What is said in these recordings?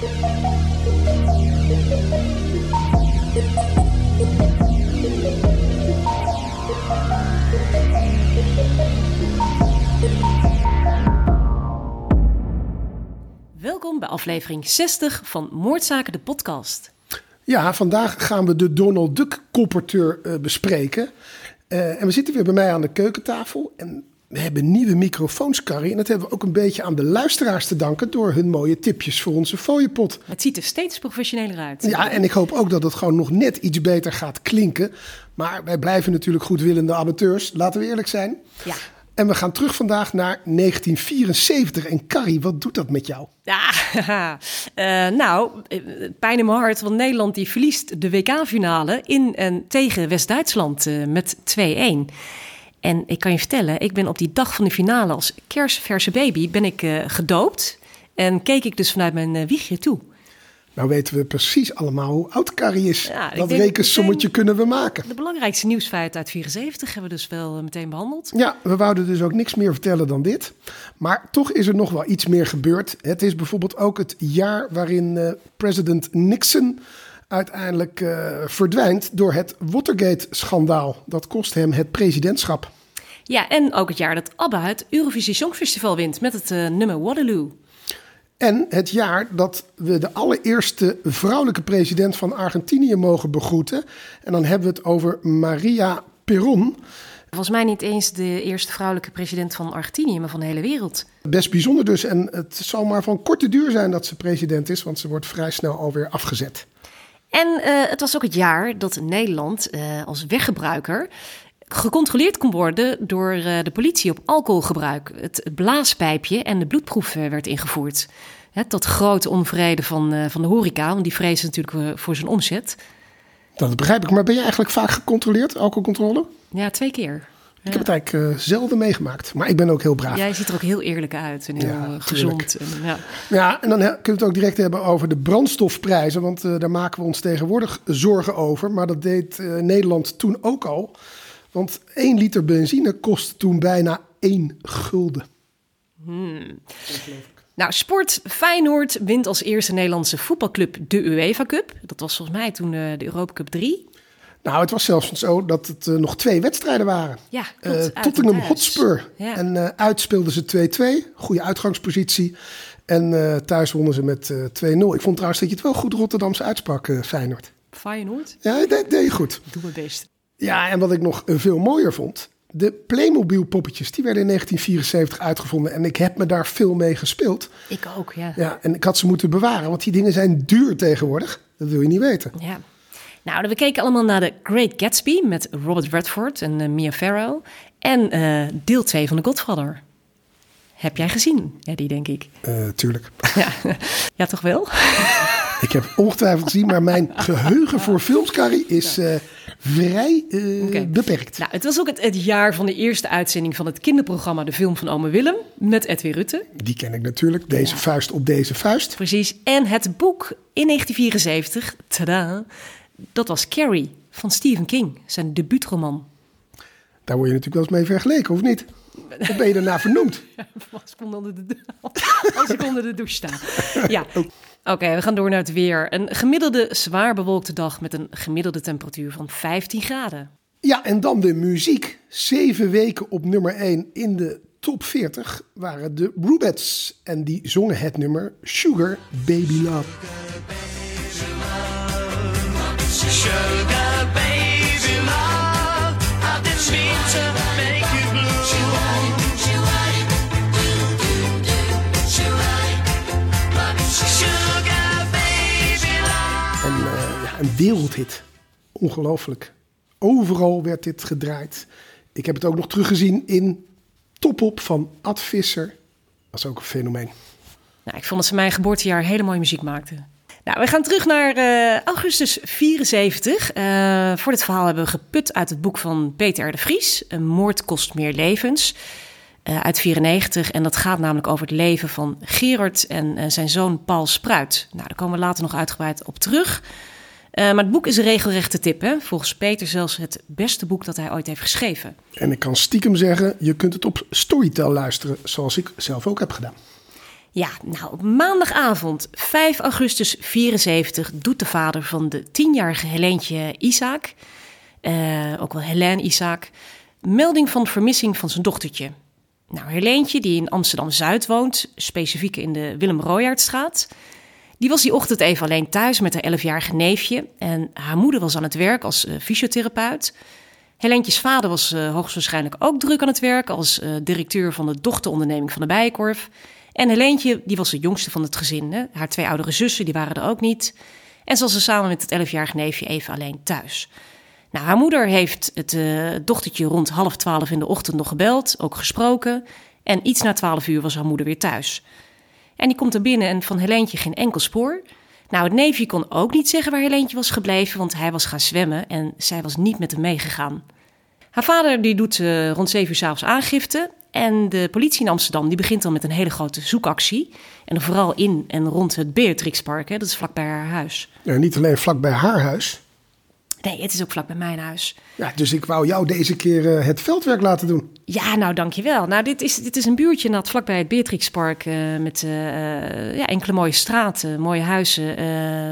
Welkom bij aflevering 60 van Moordzaken, de podcast. Ja, vandaag gaan we de Donald Duck colporteur uh, bespreken. Uh, en we zitten weer bij mij aan de keukentafel. En we hebben nieuwe microfoons, Carrie. En dat hebben we ook een beetje aan de luisteraars te danken... door hun mooie tipjes voor onze fooiepot. Het ziet er steeds professioneler uit. Ja, en ik hoop ook dat het gewoon nog net iets beter gaat klinken. Maar wij blijven natuurlijk goedwillende amateurs. Laten we eerlijk zijn. Ja. En we gaan terug vandaag naar 1974. En Carrie, wat doet dat met jou? Ja, uh, nou, pijn in mijn hart. Want Nederland die verliest de WK-finale in en tegen West-Duitsland uh, met 2-1. En ik kan je vertellen, ik ben op die dag van de finale als kerstverse baby ben ik uh, gedoopt. En keek ik dus vanuit mijn wiegje toe. Nou weten we precies allemaal hoe oud Carrie is. Ja, dat rekensommetje kunnen we maken. De belangrijkste nieuwsfeit uit 74 hebben we dus wel eh, meteen behandeld. Ja, we wouden dus ook niks meer vertellen dan dit. Maar toch is er nog wel iets meer gebeurd. Het is bijvoorbeeld ook het jaar waarin uh, president Nixon uiteindelijk uh, verdwijnt door het Watergate-schandaal. Dat kost hem het presidentschap. Ja, en ook het jaar dat ABBA het Eurovisie Songfestival wint met het uh, nummer Waterloo. En het jaar dat we de allereerste vrouwelijke president van Argentinië mogen begroeten. En dan hebben we het over Maria Perón. Volgens mij niet eens de eerste vrouwelijke president van Argentinië, maar van de hele wereld. Best bijzonder dus. En het zal maar van korte duur zijn dat ze president is, want ze wordt vrij snel alweer afgezet. En uh, het was ook het jaar dat Nederland uh, als weggebruiker gecontroleerd kon worden door uh, de politie op alcoholgebruik. Het blaaspijpje en de bloedproef werd ingevoerd. Hè, tot grote onvrede van, van de horeca, want die vrezen natuurlijk voor zijn omzet. Dat begrijp ik, maar ben je eigenlijk vaak gecontroleerd, alcoholcontrole? Ja, twee keer. Ik heb het eigenlijk uh, zelden meegemaakt, maar ik ben ook heel braaf. Jij ziet er ook heel eerlijk uit en heel ja, gezond. En, ja. ja, en dan kunnen we het ook direct hebben over de brandstofprijzen, want uh, daar maken we ons tegenwoordig zorgen over. Maar dat deed uh, Nederland toen ook al. Want 1 liter benzine kost toen bijna 1 gulden. Hmm. Nou, Sport Feyenoord wint als eerste Nederlandse voetbalclub de UEFA Cup. Dat was volgens mij toen de Europa Cup 3. Nou, het was zelfs zo dat het uh, nog twee wedstrijden waren. Ja, klopt, uh, Tottenham Hotspur. Ja. En uh, uit speelden ze 2-2. Goede uitgangspositie. En thuis wonnen ze met 2-0. Ik vond trouwens dat je het wel goed Rotterdamse uitsprak, Feyenoord. Feyenoord? Ja, dat deed je goed. Doe mijn best. Ja, en wat ik nog veel mooier vond. De Playmobil poppetjes, die werden in 1974 uitgevonden. En ik heb me daar veel mee gespeeld. Ik ook, ja. Ja, en ik had ze moeten bewaren, want die dingen zijn duur tegenwoordig. Dat wil je niet weten. Ja. Nou, we keken allemaal naar de Great Gatsby met Robert Redford en uh, Mia Farrow. En uh, deel 2 van The Godfather. Heb jij gezien, Eddie, denk ik? Uh, tuurlijk. Ja. ja, toch wel? ik heb ongetwijfeld gezien, maar mijn geheugen voor films, Carrie, is vrij uh, okay. beperkt. Nou, het was ook het, het, jaar van de eerste uitzending van het kinderprogramma De Film van Ome Willem met Edwin Rutte. Die ken ik natuurlijk, deze ja. vuist op deze vuist. Precies, en het boek in 1974, tada, dat was Carrie van Stephen King, zijn debuutroman. Daar word je natuurlijk wel eens mee vergeleken, of niet? Of ben je daarna vernoemd? als, ik onder de, als ik onder de douche sta. Ja. Oké, okay, we gaan door naar het weer. Een gemiddelde zwaar bewolkte dag met een gemiddelde temperatuur van 15 graden. Ja, en dan de muziek. Zeven weken op nummer 1 in de top 40 waren de Rubettes. En die zongen het nummer Sugar Baby Love. Een wereldhit. Ongelooflijk. Overal werd dit gedraaid. Ik heb het ook nog teruggezien in Topop van Ad Visser. Dat is ook een fenomeen. Nou, ik vond dat ze mijn geboortejaar hele mooie muziek maakten. Nou, we gaan terug naar uh, augustus 74. Uh, voor dit verhaal hebben we geput uit het boek van Peter de Vries. Een moord kost meer levens. Uh, uit 94. En dat gaat namelijk over het leven van Gerard en zijn zoon Paul Spruit. Nou, daar komen we later nog uitgebreid op terug. maar het boek is een regelrechte tip. Hè? Volgens Peter zelfs het beste boek dat hij ooit heeft geschreven. En ik kan stiekem zeggen, je kunt het op Storytel luisteren, zoals ik zelf ook heb gedaan. Ja, nou, op maandagavond 5 augustus 74 doet de vader van de tienjarige Helentje Isaac, uh, ook wel Helene Isaac, melding van vermissing van zijn dochtertje. Nou, Helentje, die in Amsterdam-Zuid woont, specifiek in de Willem Royaardstraat, die was die ochtend even alleen thuis met haar 11-jarige neefje. En haar moeder was aan het werk als uh, fysiotherapeut. Helentjes vader was uh, hoogstwaarschijnlijk ook druk aan het werk als uh, directeur van de dochteronderneming van de Bijenkorf. En Helentje, die was de jongste van het gezin. Hè? Haar twee oudere zussen, die waren er ook niet. En ze was samen met het 11-jarige neefje even alleen thuis. Nou, haar moeder heeft het dochtertje rond half twaalf in de ochtend nog gebeld, ook gesproken. En iets na twaalf uur was haar moeder weer thuis. En die komt er binnen en van Helentje geen enkel spoor. Nou, het neefje kon ook niet zeggen waar Helentje was gebleven, want hij was gaan zwemmen en zij was niet met hem meegegaan. Haar vader die doet uh, rond 7 uur s'avonds aangifte. En de politie in Amsterdam die begint dan met een hele grote zoekactie. En vooral in en rond het Beatrixpark, hè, dat is vlakbij haar huis. Ja, niet alleen vlakbij haar huis, Nee, het is ook vlak bij mijn huis. Ja, dus ik wou jou deze keer uh, het veldwerk laten doen. Ja, nou dankjewel. Nou, dit is, dit is een buurtje dat vlakbij het Beatrixpark uh, met uh, ja, enkele mooie straten, mooie huizen,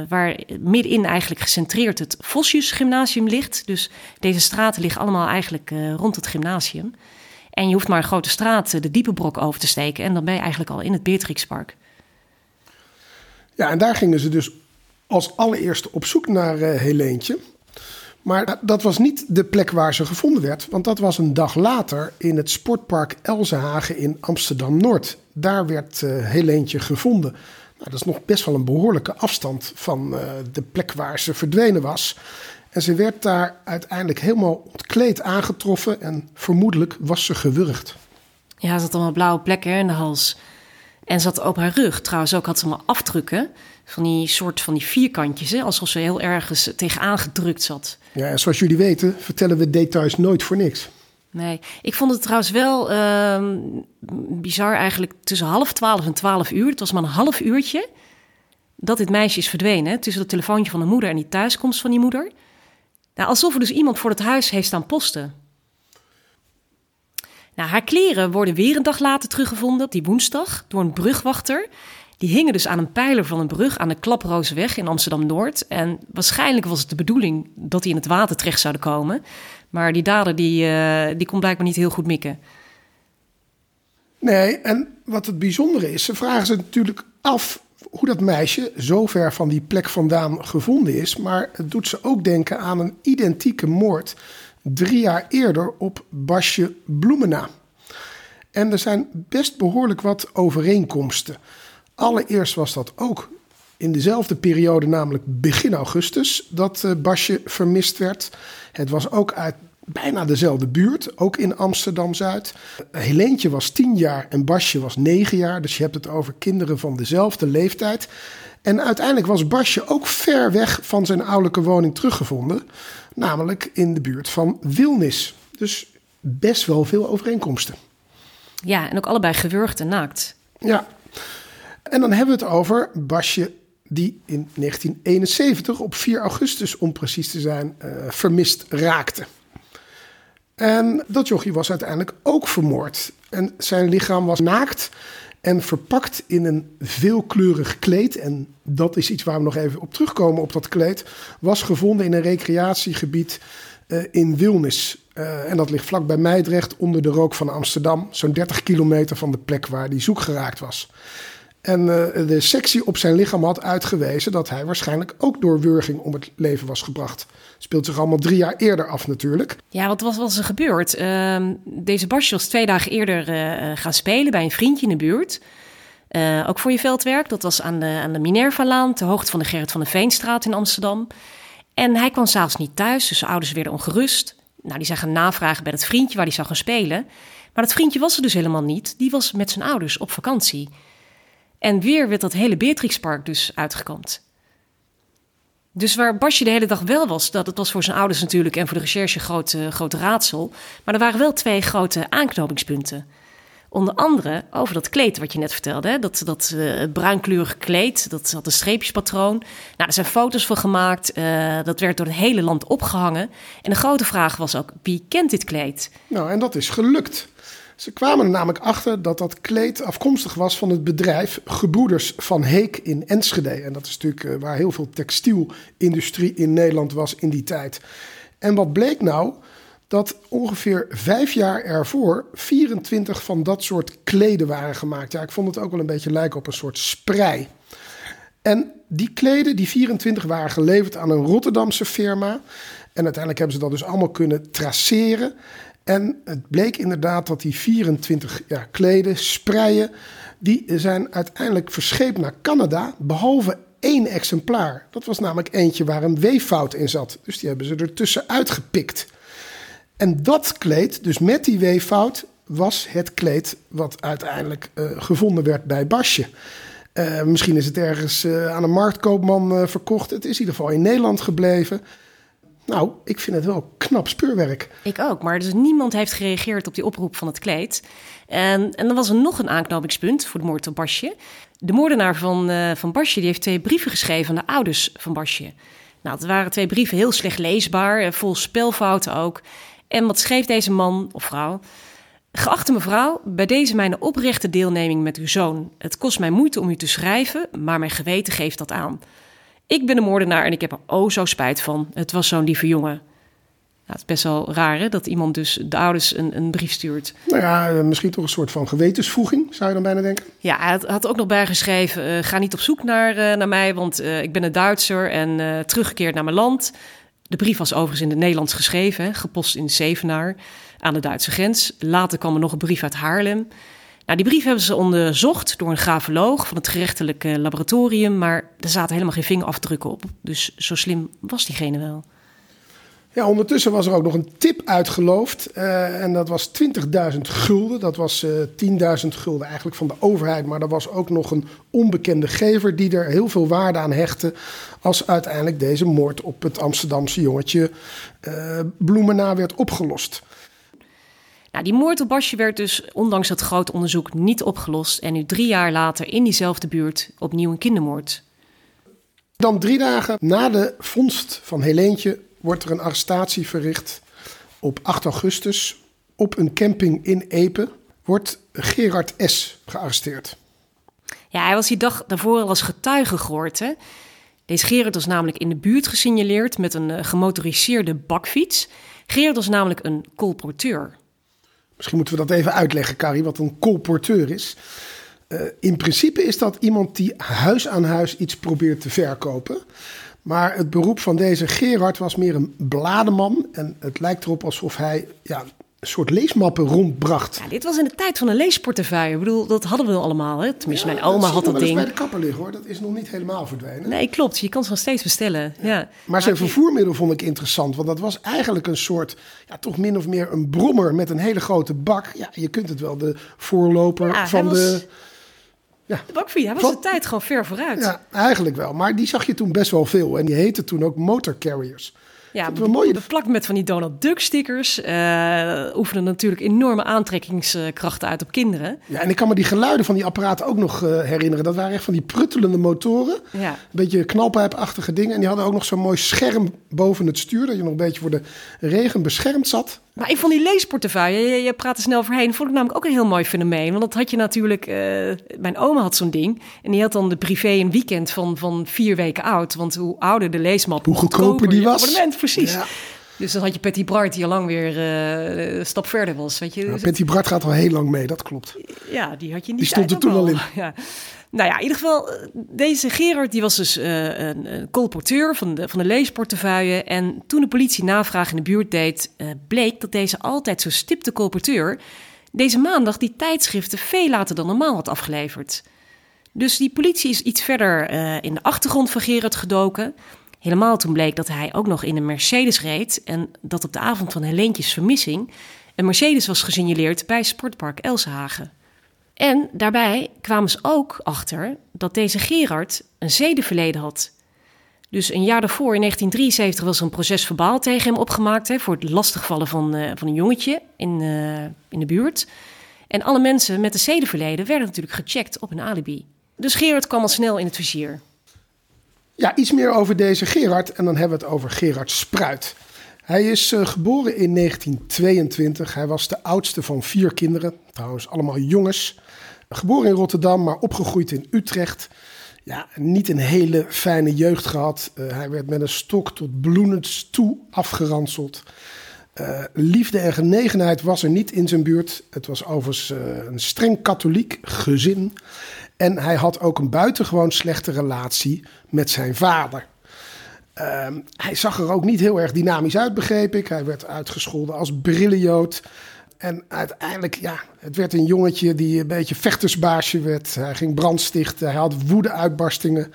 waar middenin eigenlijk gecentreerd het Vosjes Gymnasium ligt. Dus deze straten liggen allemaal eigenlijk rond het gymnasium. En je hoeft maar een grote straat de diepe brok over te steken en dan ben je eigenlijk al in het Beatrixpark. Ja, en daar gingen ze dus als allereerste op zoek naar Helentje. Maar dat was niet de plek waar ze gevonden werd, want dat was een dag later in het sportpark Elzenhagen in Amsterdam-Noord. Daar werd uh, Helentje gevonden. Nou, dat is nog best wel een behoorlijke afstand van uh, de plek waar ze verdwenen was. En ze werd daar uiteindelijk helemaal ontkleed aangetroffen en vermoedelijk was ze gewurgd. Ja, ze had allemaal blauwe plekken in de hals. En zat op haar rug. Trouwens, ook had ze allemaal afdrukken van die soort van die vierkantjes, hè, alsof ze heel ergens tegenaan gedrukt zat. Ja, en zoals jullie weten, vertellen we details nooit voor niks. Nee, ik vond het trouwens wel uh, bizar eigenlijk tussen half twaalf en twaalf uur. Het was maar een half uurtje dat dit meisje is verdwenen. Tussen het telefoontje van de moeder en die thuiskomst van die moeder. Nou, alsof er dus iemand voor het huis heeft staan posten. Nou, haar kleren worden weer een dag later teruggevonden, op die woensdag, door een brugwachter. Die hingen dus aan een pijler van een brug aan de Klaproosweg in Amsterdam-Noord. En waarschijnlijk was het de bedoeling dat die in het water terecht zouden komen. Maar die dader die, uh, die kon blijkbaar niet heel goed mikken. Nee, en wat het bijzondere is, ze vragen ze natuurlijk af hoe dat meisje zo ver van die plek vandaan gevonden is. Maar het doet ze ook denken aan een identieke moord drie jaar eerder op Basje Bloemena. En er zijn best behoorlijk wat overeenkomsten. Allereerst was dat ook in dezelfde periode, namelijk begin augustus, dat uh, Basje vermist werd. Het was ook uit bijna dezelfde buurt, ook in Amsterdam-Zuid. Helentje was tien jaar en Basje was negen jaar, dus je hebt het over kinderen van dezelfde leeftijd. En uiteindelijk was Basje ook ver weg van zijn ouderlijke woning teruggevonden, namelijk in de buurt van Wilnis. Dus best wel veel overeenkomsten. Ja, en ook allebei gewurgd en naakt. Ja, en dan hebben we het over Basje, die in 1971 op 4 augustus, om precies te zijn, uh, vermist raakte. En dat jochie was uiteindelijk ook vermoord. En zijn lichaam was naakt en verpakt in een veelkleurig kleed. En dat is iets waar we nog even op terugkomen op dat kleed. Was gevonden in een recreatiegebied uh, in Wilnis. Uh, en dat ligt vlak bij Meidrecht onder de rook van Amsterdam. Zo'n 30 kilometer van de plek waar die zoek geraakt was. En uh, de sectie op zijn lichaam had uitgewezen dat hij waarschijnlijk ook door wurging om het leven was gebracht. Speelt zich allemaal drie jaar eerder af natuurlijk. Ja, wat was, er gebeurd? Uh, deze Basje was twee dagen eerder uh, gaan spelen bij een vriendje in de buurt. Uh, ook voor je veldwerk. Dat was aan de, aan de Minerva-laan, hoogte van de Gerrit van de Veenstraat in Amsterdam. En hij kwam s'avonds niet thuis, dus zijn ouders werden ongerust. Nou, die zijn gaan navragen bij het vriendje waar hij zou gaan spelen. Maar dat vriendje was er dus helemaal niet. Die was met zijn ouders op vakantie. En weer werd dat hele Beatrixpark dus uitgekampt. Dus waar Basje de hele dag wel was, dat het was voor zijn ouders natuurlijk en voor de recherche groot, uh, groot raadsel. Maar er waren wel twee grote aanknopingspunten. Onder andere over dat kleed wat je net vertelde. Hè? Dat, dat uh, bruinkleurige kleed, dat had een streepjespatroon. Nou, er zijn foto's van gemaakt. Uh, dat werd door het hele land opgehangen. En de grote vraag was ook, wie kent dit kleed? Nou, en dat is gelukt. Ze kwamen er namelijk achter dat dat kleed afkomstig was van het bedrijf Gebroeders van Heek in Enschede. En dat is natuurlijk eh, waar heel veel textielindustrie in Nederland was in die tijd. En wat bleek nou? Dat ongeveer vijf jaar ervoor 24 van dat soort kleden waren gemaakt. Ja, ik vond het ook wel een beetje lijken op een soort sprei. En die kleden, die 24, waren geleverd aan een Rotterdamse firma. En uiteindelijk hebben ze dat dus allemaal kunnen traceren. En het bleek inderdaad dat die 24 ja, kleden, spreien, die zijn uiteindelijk verscheept naar Canada, behalve één exemplaar. Dat was namelijk eentje waar een weeffout in zat. Dus die hebben ze er tussenuit gepikt. En dat kleed, dus met die weeffout, was het kleed wat uiteindelijk uh, gevonden werd bij Basje. Uh, misschien is het ergens uh, aan een marktkoopman verkocht. Het is in ieder geval in Nederland gebleven. Nou, ik vind het wel knap speurwerk. Ik ook, maar dus niemand heeft gereageerd op die oproep van het kleed. En, en dan was er nog een aanknopingspunt voor de moord op Basje. De moordenaar van, uh, van Basje die heeft twee brieven geschreven aan de ouders van Basje. Nou, het waren twee brieven heel slecht leesbaar, vol spelfouten ook. En wat schreef deze man of vrouw? Geachte mevrouw, bij deze mijn oprechte deelneming met uw zoon. Het kost mij moeite om u te schrijven, maar mijn geweten geeft dat aan. Ik ben de moordenaar en ik heb er oh zo spijt van. Het was zo'n lieve jongen. Nou, het is best wel raar hè, dat iemand dus de ouders een, een brief stuurt. Nou ja, eh, misschien toch een soort van gewetensvoeging, zou je dan bijna denken? Ja, hij had, had ook nog bijgeschreven, uh, ga niet op zoek naar, uh, naar mij, want uh, ik ben een Duitser en teruggekeerd naar mijn land. De brief was overigens in het Nederlands geschreven, hè, gepost in Zevenaar aan de Duitse grens. Later kwam er nog een brief uit Haarlem. Nou, die brief hebben ze onderzocht door een grafoloog van het gerechtelijke laboratorium, maar er zaten helemaal geen vingerafdrukken op. Dus zo slim was diegene wel. Ja, ondertussen was er ook nog een tip uitgeloofd. Uh, en dat was 20.000 gulden. Dat was uh, 10.000 gulden eigenlijk van de overheid. Maar er was ook nog een onbekende gever die er heel veel waarde aan hechtte. Als uiteindelijk deze moord op het Amsterdamse jongetje uh, werd opgelost. Nou, die moord op Basje werd dus ondanks het groot onderzoek niet opgelost. En nu drie jaar later in diezelfde buurt opnieuw een kindermoord. Dan drie dagen na de vondst van Helentje wordt er een arrestatie verricht. Op 8 augustus op een camping in Epe wordt Gerard S. gearresteerd. Ja, hij was die dag daarvoor al als getuige gehoord. Hè? Deze Gerard was namelijk in de buurt gesignaleerd met een gemotoriseerde bakfiets. Gerard was namelijk een colporteur. Misschien moeten we dat even uitleggen, Carrie, wat een colporteur is. Uh, in principe is dat iemand die huis aan huis iets probeert te verkopen. Maar het beroep van deze Gerard was meer een blademan. En het lijkt erop alsof hij ja, soort leesmappen rondbracht. Ja, dit was in de tijd van een leesportefeuille. Ik bedoel, dat hadden we allemaal. Hè? Tenminste, ja, mijn oma had dat ding. bij de kapper liggen hoor. Dat is nog niet helemaal verdwenen. Nee, klopt. Je kan ze nog steeds bestellen. Ja. ja. Maar zijn vervoermiddel vond ik interessant. Want dat was eigenlijk een soort, ja, toch min of meer een brommer met een hele grote bak. Ja, je kunt het wel de voorloper van de... Ja. De bakfiets, hij was van, de tijd gewoon ver vooruit. Ja, eigenlijk wel. Maar die zag je toen best wel veel. En die heette toen ook motorcarriers. Ja, beplakt met van die Donald Duck stickers. Uh, oefenen natuurlijk enorme aantrekkingskrachten uit op kinderen. Ja, en ik kan me die geluiden van die apparaten ook nog uh, herinneren. Dat waren echt van die pruttelende motoren. Ja. Een beetje knalpijpachtige dingen. En die hadden ook nog zo'n mooi scherm boven het stuur. Dat je nog een beetje voor de regen beschermd zat. Maar ik vond die leesportefeuille, je, je praat er snel overheen, vond ik namelijk ook een heel mooi fenomeen. Want dat had je natuurlijk, uh, mijn oma had zo'n ding. En die had dan de privé een weekend van, van vier weken oud. Want hoe ouder de leesmap, hoe goedkoper die was. Abonnement, precies. Ja. Dus dan had je Patty Bart die al lang weer uh, een stap verder was. Weet je? Ja, Patty Bart gaat al heel lang mee, dat klopt. Ja, die had je niet. Die stond er toen al in. Ja. Nou ja, in ieder geval, deze Gerard die was dus uh, een, een colporteur van de, van de leesportefeuille. En toen de politie navraag in de buurt deed, uh, bleek dat deze altijd zo stipte colporteur deze maandag die tijdschriften veel later dan normaal had afgeleverd. Dus die politie is iets verder uh, in de achtergrond van Gerard gedoken. Helemaal toen bleek dat hij ook nog in een Mercedes reed en dat op de avond van Helentjes vermissing een Mercedes was gesignaleerd bij Sportpark Elsenhagen. En daarbij kwamen ze ook achter dat deze Gerard een zedenverleden had. Dus een jaar daarvoor, in 1973, was er een proces verbaal tegen hem opgemaakt hè, voor het lastigvallen van, uh, van een jongetje in, uh, in de buurt. En alle mensen met een zedenverleden werden natuurlijk gecheckt op een alibi. Dus Gerard kwam al snel in het vizier. Ja, iets meer over deze Gerard en dan hebben we het over Gerard Spruit. Hij is uh, geboren in 1922. Hij was de oudste van vier kinderen, trouwens allemaal jongens. Geboren in Rotterdam, maar opgegroeid in Utrecht. Ja, niet een hele fijne jeugd gehad. Uh, hij werd met een stok tot bloedens toe afgeranseld. Uh, liefde en genegenheid was er niet in zijn buurt. Het was overigens een streng katholiek gezin. En hij had ook een buitengewoon slechte relatie met zijn vader. Uh, hij zag er ook niet heel erg dynamisch uit, begreep ik. Hij werd uitgescholden als brillenjood. En uiteindelijk, ja, het werd een jongetje die een beetje vechtersbaasje werd. Hij ging brandstichten, hij had woedeuitbarstingen.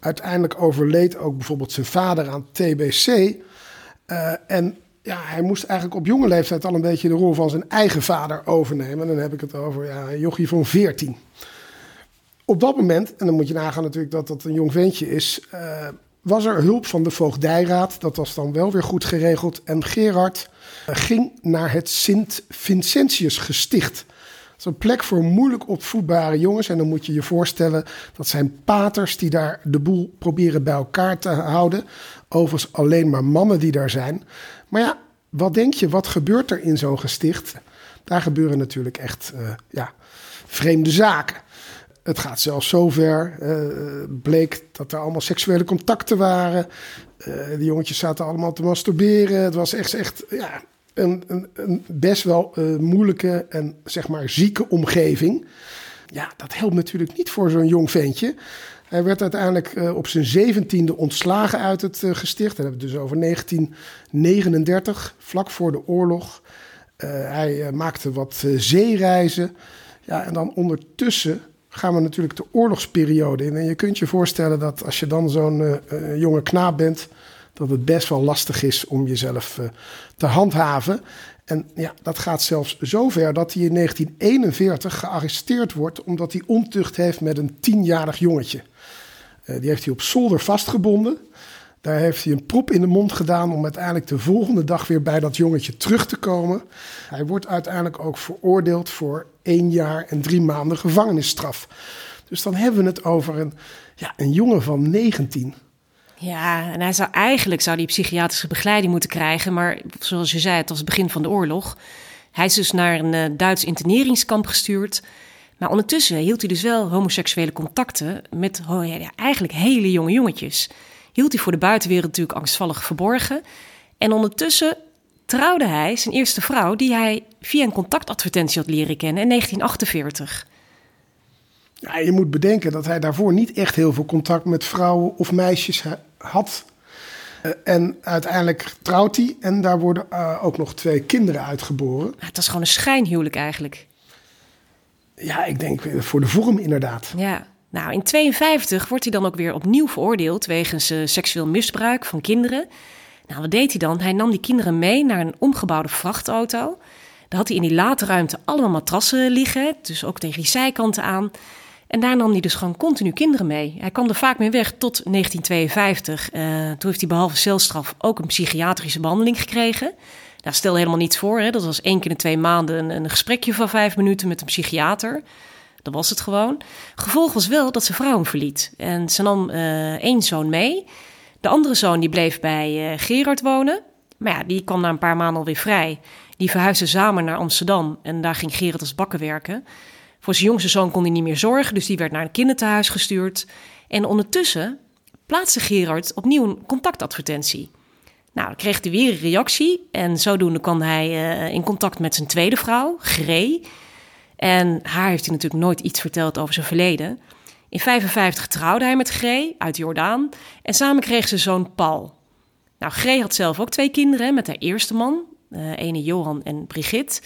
Uiteindelijk overleed ook bijvoorbeeld zijn vader aan TBC. Uh, en ja, hij moest eigenlijk op jonge leeftijd al een beetje de rol van zijn eigen vader overnemen. Dan heb ik het over ja, een jochie van 14. Op dat moment, en dan moet je nagaan natuurlijk dat dat een jong ventje is, uh, was er hulp van de voogdijraad. Dat was dan wel weer goed geregeld. En Gerard uh, ging naar het Sint-Vincentius gesticht. Dat is een plek voor moeilijk opvoedbare jongens. En dan moet je je voorstellen, dat zijn paters die daar de boel proberen bij elkaar te houden. Overigens alleen maar mannen die daar zijn. Maar ja, wat denk je, wat gebeurt er in zo'n gesticht? Daar gebeuren natuurlijk echt uh, ja, vreemde zaken. Het gaat zelfs zover, uh, bleek dat er allemaal seksuele contacten waren. Uh, de jongetjes zaten allemaal te masturberen. Het was echt, echt ja, een, een, een best wel moeilijke en zeg maar zieke omgeving. Ja, dat helpt natuurlijk niet voor zo'n jong ventje. Hij werd uiteindelijk op zijn zeventiende ontslagen uit het gesticht. Dat hebben we dus over 1939, vlak voor de oorlog. Hij maakte wat zeereizen. Ja, en dan ondertussen gaan we natuurlijk de oorlogsperiode in. En je kunt je voorstellen dat als je dan zo'n jonge knaap bent... dat het best wel lastig is om jezelf te handhaven. En ja, dat gaat zelfs zover dat hij in 1941 gearresteerd wordt... omdat hij ontucht heeft met een tienjarig jongetje. Die heeft hij op zolder vastgebonden. Daar heeft hij een prop in de mond gedaan om uiteindelijk de volgende dag weer bij dat jongetje terug te komen. Hij wordt uiteindelijk ook veroordeeld voor één jaar en drie maanden gevangenisstraf. Dus dan hebben we het over een, ja, een jongen van 19. Ja, en hij zou eigenlijk zou die psychiatrische begeleiding moeten krijgen. Maar zoals je zei, het was het begin van de oorlog. Hij is dus naar een uh, Duits interneringskamp gestuurd. Maar ondertussen hield hij dus wel homoseksuele contacten met eigenlijk hele jonge jongetjes. Hield hij voor de buitenwereld natuurlijk angstvallig verborgen. En ondertussen trouwde hij zijn eerste vrouw, die hij via een contactadvertentie had leren kennen in 1948. Ja, je moet bedenken dat hij daarvoor niet echt heel veel contact met vrouwen of meisjes had. Uh, en uiteindelijk trouwt hij en daar worden uh, ook nog twee kinderen uitgeboren. Ja, het was gewoon een schijnhuwelijk eigenlijk. Ja, ik denk voor de vorm inderdaad. Ja. Nou, in 52 wordt hij dan ook weer opnieuw veroordeeld wegens uh, seksueel misbruik van kinderen. Nou, wat deed hij dan? Hij nam die kinderen mee naar een omgebouwde vrachtauto. Daar had hij in die laadruimte allemaal matrassen liggen, dus ook tegen die zijkanten aan. En daar nam hij dus gewoon continu kinderen mee. Hij kwam er vaak mee weg tot 1952. Uh, toen heeft hij behalve celstraf ook een psychiatrische behandeling gekregen. Nou, stel helemaal niets voor. Hè? Dat was één keer in twee maanden een, een gesprekje van vijf minuten met een psychiater. Dat was het gewoon. Gevolg was wel dat ze vrouw hem verliet. En ze nam uh, één zoon mee. De andere zoon die bleef bij uh, Gerard wonen. Maar ja, die kwam na een paar maanden alweer vrij. Die verhuisden samen naar Amsterdam. En daar ging Gerard als bakker werken. Voor zijn jongste zoon kon hij niet meer zorgen. Dus die werd naar een kinderthuis gestuurd. En ondertussen plaatste Gerard opnieuw een contactadvertentie. Nou, kreeg hij weer een reactie. En zodoende kwam hij uh, in contact met zijn tweede vrouw, Gree. En haar heeft hij natuurlijk nooit iets verteld over zijn verleden. In 55 trouwde hij met Gree uit Jordaan. En samen kreeg ze zoon Paul. Nou, Gree had zelf ook twee kinderen met haar eerste man. Uh, ene Johan en Brigitte.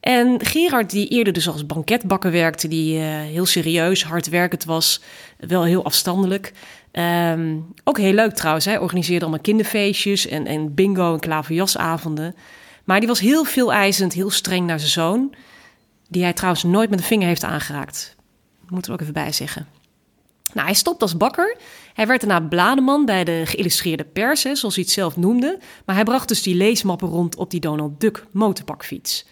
En Gerard, die eerder dus als banketbakker werkte, die uh, heel serieus, hardwerkend was, wel heel afstandelijk. Um, ook heel leuk trouwens, hij organiseerde allemaal kinderfeestjes en, en bingo en klaverjasavonden. Maar die was heel veel eisend, heel streng naar zijn zoon, die hij trouwens nooit met de vinger heeft aangeraakt. Moet er ook even bij zeggen. Nou, hij stopt als bakker. Hij werd daarna blademan bij de geïllustreerde pers, zoals hij het zelf noemde. Maar hij bracht dus die leesmappen rond op die Donald Duck motorbakfiets.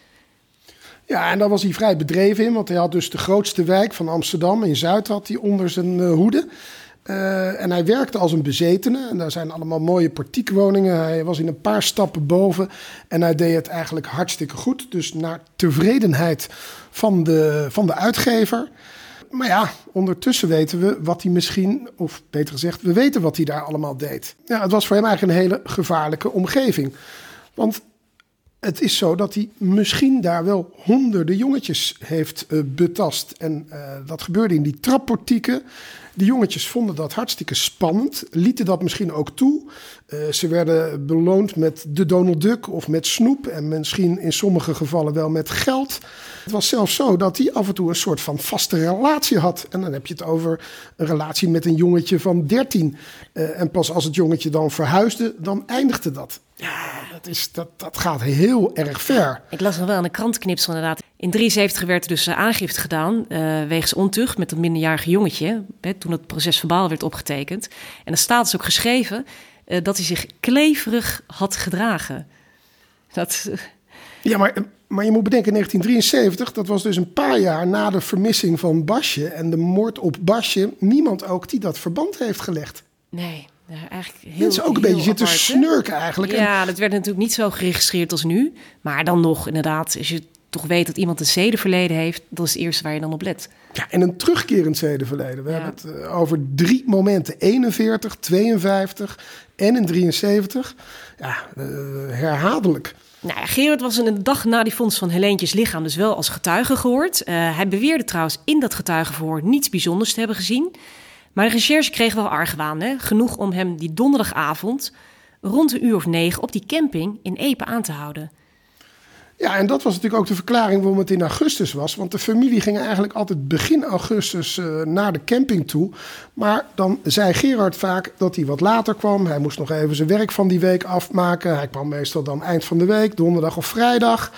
Ja, en daar was hij vrij bedreven in, want hij had dus de grootste wijk van Amsterdam in Zuid had hij onder zijn uh, hoede. Uh, en hij werkte als een bezetene. En daar zijn allemaal mooie portiekwoningen. Hij was in een paar stappen boven. En hij deed het eigenlijk hartstikke goed. Dus naar tevredenheid van de, van de uitgever. Maar ja, ondertussen weten we wat hij misschien, of beter gezegd, we weten wat hij daar allemaal deed. Ja, het was voor hem eigenlijk een hele gevaarlijke omgeving. Want het is zo dat hij misschien daar wel honderden jongetjes heeft uh, betast. En uh, dat gebeurde in die trapportieken. De jongetjes vonden dat hartstikke spannend, lieten dat misschien ook toe. Uh, ze werden beloond met de Donald Duck of met snoep en misschien in sommige gevallen wel met geld. Het was zelfs zo dat hij af en toe een soort van vaste relatie had. En dan heb je het over een relatie met een jongetje van 13. Uh, en pas als het jongetje dan verhuisde, dan eindigde dat. Ja, dat, is, dat, dat gaat heel erg ver. Ik las nog wel aan de krantenknipsel inderdaad. In 73 werd er dus aangifte gedaan wegens ontucht met een minderjarige jongetje. Toen het proces verbaal werd opgetekend. En er staat dus ook geschreven uh, dat hij zich kleverig had gedragen. Dat... Ja, maar, maar je moet bedenken, 1973, dat was dus een paar jaar na de vermissing van Basje en de moord op Basje. Niemand ook die dat verband heeft gelegd. Nee. Ja, eigenlijk heel, Mensen ook een beetje zitten snurken eigenlijk. Ja, dat werd natuurlijk niet zo geregistreerd als nu. Maar dan nog, inderdaad, als je toch weet dat iemand een zedenverleden heeft, dat is het eerste waar je dan op let. Ja, en een terugkerend zedenverleden. We ja. hebben het uh, over drie momenten: 41, 52 en in 73. Ja, uh, herhaaldelijk. Nou ja, Gerard was een dag na die vondst van Helentjes lichaam dus wel als getuige gehoord. Uh, hij beweerde trouwens in dat getuigenverhoor niets bijzonders te hebben gezien. Maar de recherche kreeg wel argwaan, hè? genoeg om hem die donderdagavond rond een uur of negen op die camping in Epe aan te houden. Ja, en dat was natuurlijk ook de verklaring waarom het in augustus was. Want de familie ging eigenlijk altijd begin augustus uh, naar de camping toe. Maar dan zei Gerard vaak dat hij wat later kwam. Hij moest nog even zijn werk van die week afmaken. Hij kwam meestal dan eind van de week, donderdag of vrijdag.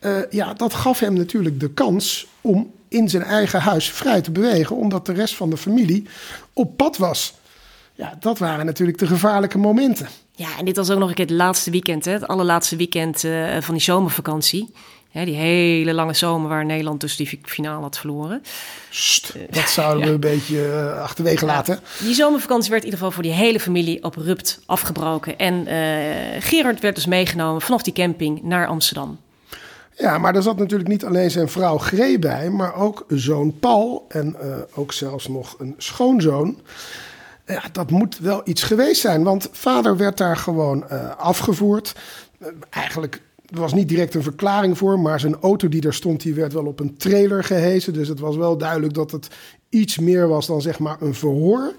Uh, ja, dat gaf hem natuurlijk de kans om in zijn eigen huis vrij te bewegen, omdat de rest van de familie op pad was. Ja, dat waren natuurlijk de gevaarlijke momenten. Ja, en dit was ook nog een keer het laatste weekend, hè? het allerlaatste weekend uh, van die zomervakantie. Ja, die hele lange zomer waar Nederland dus die finale had verloren. Sst, dat zouden we ja. een beetje uh, achterwege laten. Ja, die zomervakantie werd in ieder geval voor die hele familie abrupt afgebroken. En uh, Gerard werd dus meegenomen vanaf die camping naar Amsterdam. Ja, maar er zat natuurlijk niet alleen zijn vrouw Gree bij, maar ook zoon Paul en uh, ook zelfs nog een schoonzoon. Ja, dat moet wel iets geweest zijn, want vader werd daar gewoon uh, afgevoerd. Uh, eigenlijk er was niet direct een verklaring voor, maar zijn auto die daar stond, die werd wel op een trailer gehezen. Dus het was wel duidelijk dat het iets meer was dan zeg maar een verhoor.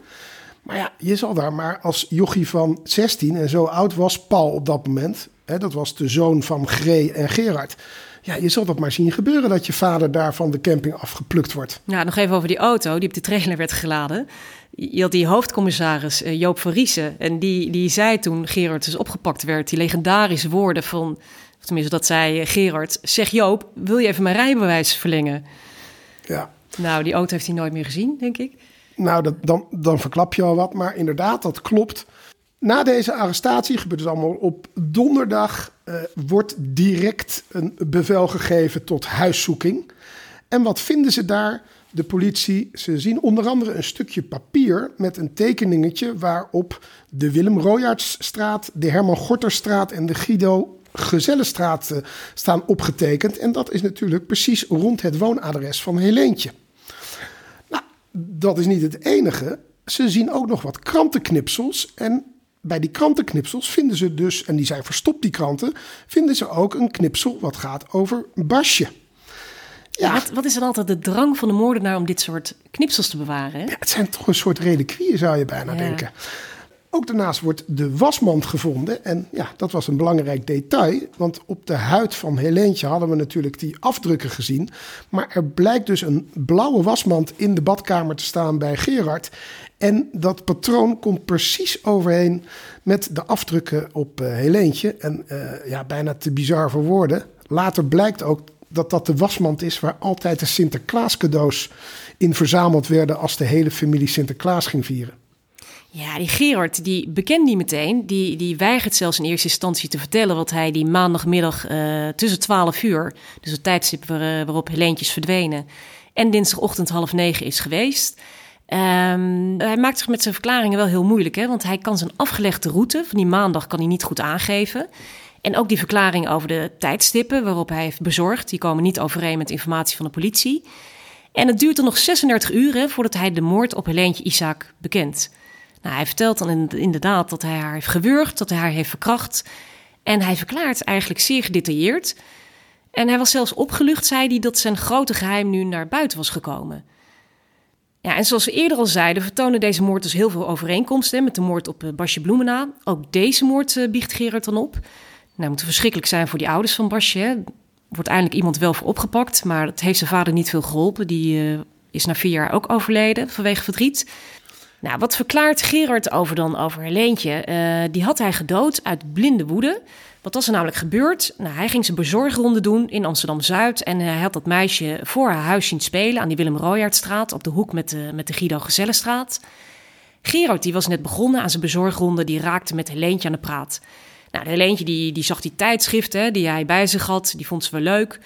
Maar ja, je zal daar maar als jochie van 16 en zo oud was Paul op dat moment. Hè, dat was de zoon van Gree en Gerard. Ja, je zal dat maar zien gebeuren dat je vader daar van de camping afgeplukt wordt. Ja, nog even over die auto die op de trailer werd geladen. Je had die hoofdcommissaris uh, Joop van Riesen. En die, die zei toen Gerard dus opgepakt werd, die legendarische woorden van... Of tenminste, dat zei Gerard. Zeg Joop, wil je even mijn rijbewijs verlengen? Ja. Nou, die auto heeft hij nooit meer gezien, denk ik. Nou, dat, dan, dan verklap je al wat. Maar inderdaad, dat klopt. Na deze arrestatie, gebeurt het allemaal op donderdag, uh, wordt direct een bevel gegeven tot huiszoeking. En wat vinden ze daar? De politie, ze zien onder andere een stukje papier met een tekeningetje waarop de Willem Royaertsstraat, de Herman Gorterstraat en de Guido Gezellenstraat uh, staan opgetekend. En dat is natuurlijk precies rond het woonadres van Helentje. Nou, dat is niet het enige. Ze zien ook nog wat krantenknipsels en bij die krantenknipsels vinden ze dus, en die zijn verstopt die kranten, vinden ze ook een knipsel wat gaat over Basje. Ja. Wat, wat, is dan altijd de drang van de moordenaar om dit soort knipsels te bewaren? Hè? Ja, het zijn toch een soort reliquieën, zou je bijna ja. denken. Ook daarnaast wordt de wasmand gevonden. En ja, dat was een belangrijk detail. Want op de huid van Helentje hadden we natuurlijk die afdrukken gezien. Maar er blijkt dus een blauwe wasmand in de badkamer te staan bij Gerard. En dat patroon komt precies overheen met de afdrukken op uh, Helentje. En uh, ja, bijna te bizar voor woorden. Later blijkt ook dat dat de wasmand is waar altijd de Sinterklaas cadeaus in verzameld werden als de hele familie Sinterklaas ging vieren. Ja, die Gerard, die bekende die meteen. Die, die weigert zelfs in eerste instantie te vertellen wat hij die maandagmiddag uh, tussen 12 uur, dus het tijdstip waar, waarop Helentjes verdwenen, en dinsdagochtend half negen is geweest. Ehm, hij maakt zich met zijn verklaringen wel heel moeilijk, hè? want hij kan zijn afgelegde route van die maandag kan hij niet goed aangeven. En ook die verklaring over de tijdstippen waarop hij heeft bezorgd, die komen niet overeen met informatie van de politie. En het duurt er nog 36 uur voordat hij de moord op Helentje Isaac bekent. Nou, hij vertelt dan inderdaad dat hij haar heeft gewurgd, dat hij haar heeft verkracht. En hij verklaart eigenlijk zeer gedetailleerd. En hij was zelfs opgelucht, zei hij, dat zijn grote geheim nu naar buiten was gekomen. Ja, en zoals we eerder al zeiden, vertonen deze moord dus heel veel overeenkomsten met de moord op eh, Basje Bloemena. Ook deze moord uh, biecht Gerard dan op. Nou, moet verschrikkelijk zijn voor die ouders van Basje. Wordt eindelijk iemand wel voor opgepakt, maar het heeft zijn vader niet veel geholpen. Die uh, is na vier jaar ook overleden vanwege verdriet. Nou, wat verklaart Gerard over dan over Helentje? Uh, die had hij gedood uit blinde woede. Wat was er namelijk gebeurd? Nou, hij ging zijn bezorgronde doen in Amsterdam-Zuid... en hij had dat meisje voor haar huis zien spelen... aan die Willem Royaardstraat op de hoek met de, met de Guido Gezellenstraat. Gerard die was net begonnen aan zijn bezorgronde... die raakte met Helentje aan de praat. Nou, Helentje die, die zag die tijdschriften die hij bij zich had... die vond ze wel leuk.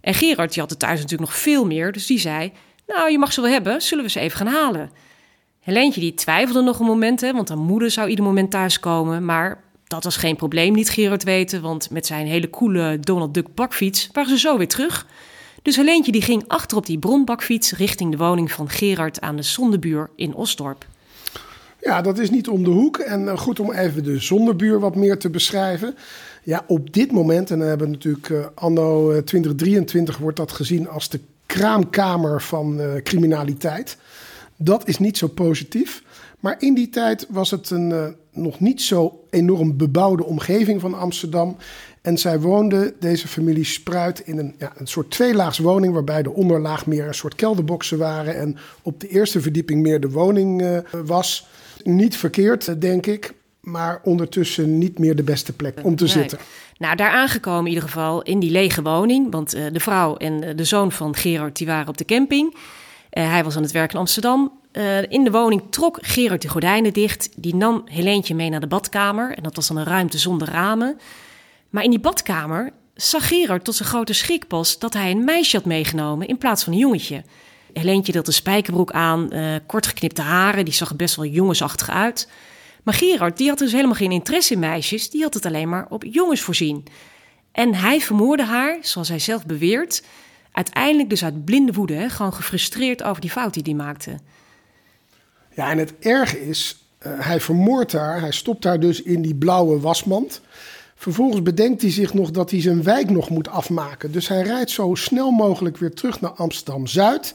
En Gerard die had er thuis natuurlijk nog veel meer... dus die zei, nou, je mag ze wel hebben, zullen we ze even gaan halen... Helentje die twijfelde nog een moment, hè, want haar moeder zou ieder moment thuiskomen. Maar dat was geen probleem, niet Gerard weten, want met zijn hele coole Donald Duck bakfiets waren ze zo weer terug. Dus Helentje die ging achter op die bronbakfiets richting de woning van Gerard aan de Zondebuur in Osdorp. Ja, dat is niet om de hoek. En eh, goed om even de Zonderbuur wat meer te beschrijven. Ja, op dit moment, en dan hebben natuurlijk uh, anno 2023, wordt dat gezien als de kraamkamer van criminaliteit. Dat is niet zo positief. Maar in die tijd was het een nog niet zo enorm bebouwde omgeving van Amsterdam. En zij woonde, deze familie Spruit, in een, ja, een soort tweelaagswoning... waarbij de onderlaag meer een soort kelderboxen waren... en op de eerste verdieping meer de woning was. Niet verkeerd, denk ik, maar ondertussen niet meer de beste plek om te nee. zitten. Nou, daar aangekomen in ieder geval in die lege woning... want uh, de vrouw en de zoon van Gerard die waren op de camping... Uh, hij was aan het werk in Amsterdam. Uh, in de woning trok Gerard de gordijnen dicht. Die nam Helentje mee naar de badkamer. En dat was dan een ruimte zonder ramen. Maar in die badkamer zag Gerard tot zijn grote schrik pas dat hij een meisje had meegenomen in plaats van een jongetje. Helentje had een spijkerbroek aan, uh, kort geknipte haren, die zag er best wel jongensachtig uit. Maar Gerard, die had dus helemaal geen interesse in meisjes, die had het alleen maar op jongens voorzien. En hij vermoorde haar, zoals hij zelf beweert, uiteindelijk dus uit blinde woede, gewoon gefrustreerd over die fout die hij maakte. Ja, en het erge is, uh, hij vermoordt haar, hij stopt haar dus in die blauwe wasmand. Vervolgens bedenkt hij zich nog dat hij zijn wijk nog moet afmaken. Dus hij rijdt zo snel mogelijk weer terug naar Amsterdam Zuid.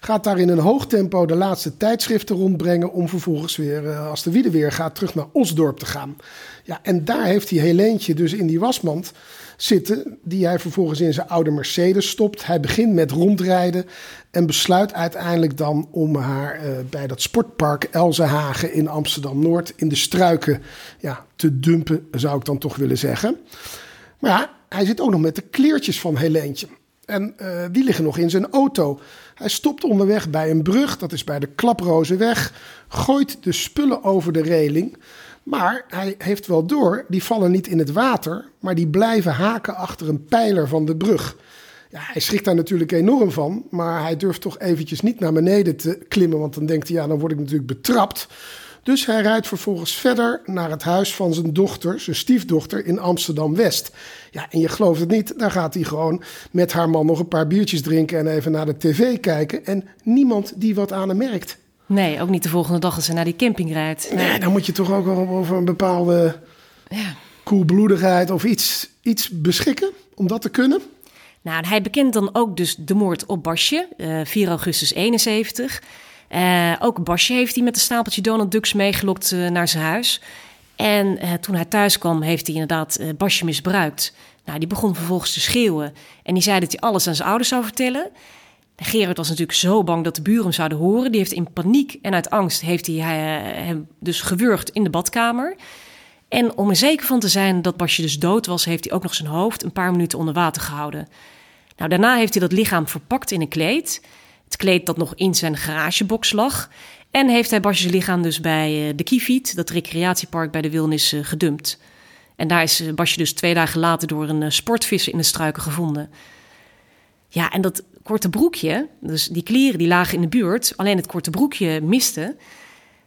Gaat daar in een hoog tempo de laatste tijdschriften rondbrengen. Om vervolgens weer, uh, als de wiede weer gaat, terug naar Osdorp te gaan. Ja, en daar heeft hij Helentje dus in die wasmand zitten, die hij vervolgens in zijn oude Mercedes stopt. Hij begint met rondrijden en besluit uiteindelijk dan om haar uh, bij dat sportpark Elzenhagen in Amsterdam-Noord in de struiken ja, te dumpen, zou ik dan toch willen zeggen. Maar ja, hij zit ook nog met de kleertjes van Helentje. En uh, die liggen nog in zijn auto. Hij stopt onderweg bij een brug, dat is bij de Klaprozenweg, gooit de spullen over de reling. Maar hij heeft wel door, die vallen niet in het water, maar die blijven haken achter een pijler van de brug. Ja, hij schrikt daar natuurlijk enorm van, maar hij durft toch eventjes niet naar beneden te klimmen, want dan denkt hij, ja, dan word ik natuurlijk betrapt. Dus hij rijdt vervolgens verder naar het huis van zijn dochter, zijn stiefdochter in Amsterdam-West. Ja, en je gelooft het niet, daar gaat hij gewoon met haar man nog een paar biertjes drinken en even naar de tv kijken. En niemand die wat aan hem merkt. Nee, ook niet de volgende dag als ze naar die camping rijdt. Nee, nee dan moet je toch ook wel over een bepaalde ja. koelbloedigheid of iets, iets beschikken om dat te kunnen. Nou, hij bekent dan ook dus de moord op Basje, uh, 4 augustus 71. Uh, ook Basje heeft hij met een stapeltje Donald Ducks meegelokt uh, naar zijn huis. En toen hij thuis kwam, heeft hij inderdaad Basje misbruikt. Nou, die begon vervolgens te schreeuwen. En die zei dat hij alles aan zijn ouders zou vertellen. Gerard was natuurlijk zo bang dat de buren hem zouden horen. Die heeft in paniek en uit angst heeft hij hem dus gewurgd in de badkamer. En om er zeker van te zijn dat Basje dus dood was, heeft hij ook nog zijn hoofd een paar minuten onder water gehouden. Nou, daarna heeft hij dat lichaam verpakt in een kleed. Het kleed dat nog in zijn garagebox lag. En heeft hij Basjes lichaam dus bij de Kiefiet, dat recreatiepark bij de Wilnis, gedumpt. En daar is Basje dus twee dagen later door een sportvisser in de struiken gevonden. Ja, en dat korte broekje, dus die kleren die lagen in de buurt, alleen het korte broekje miste.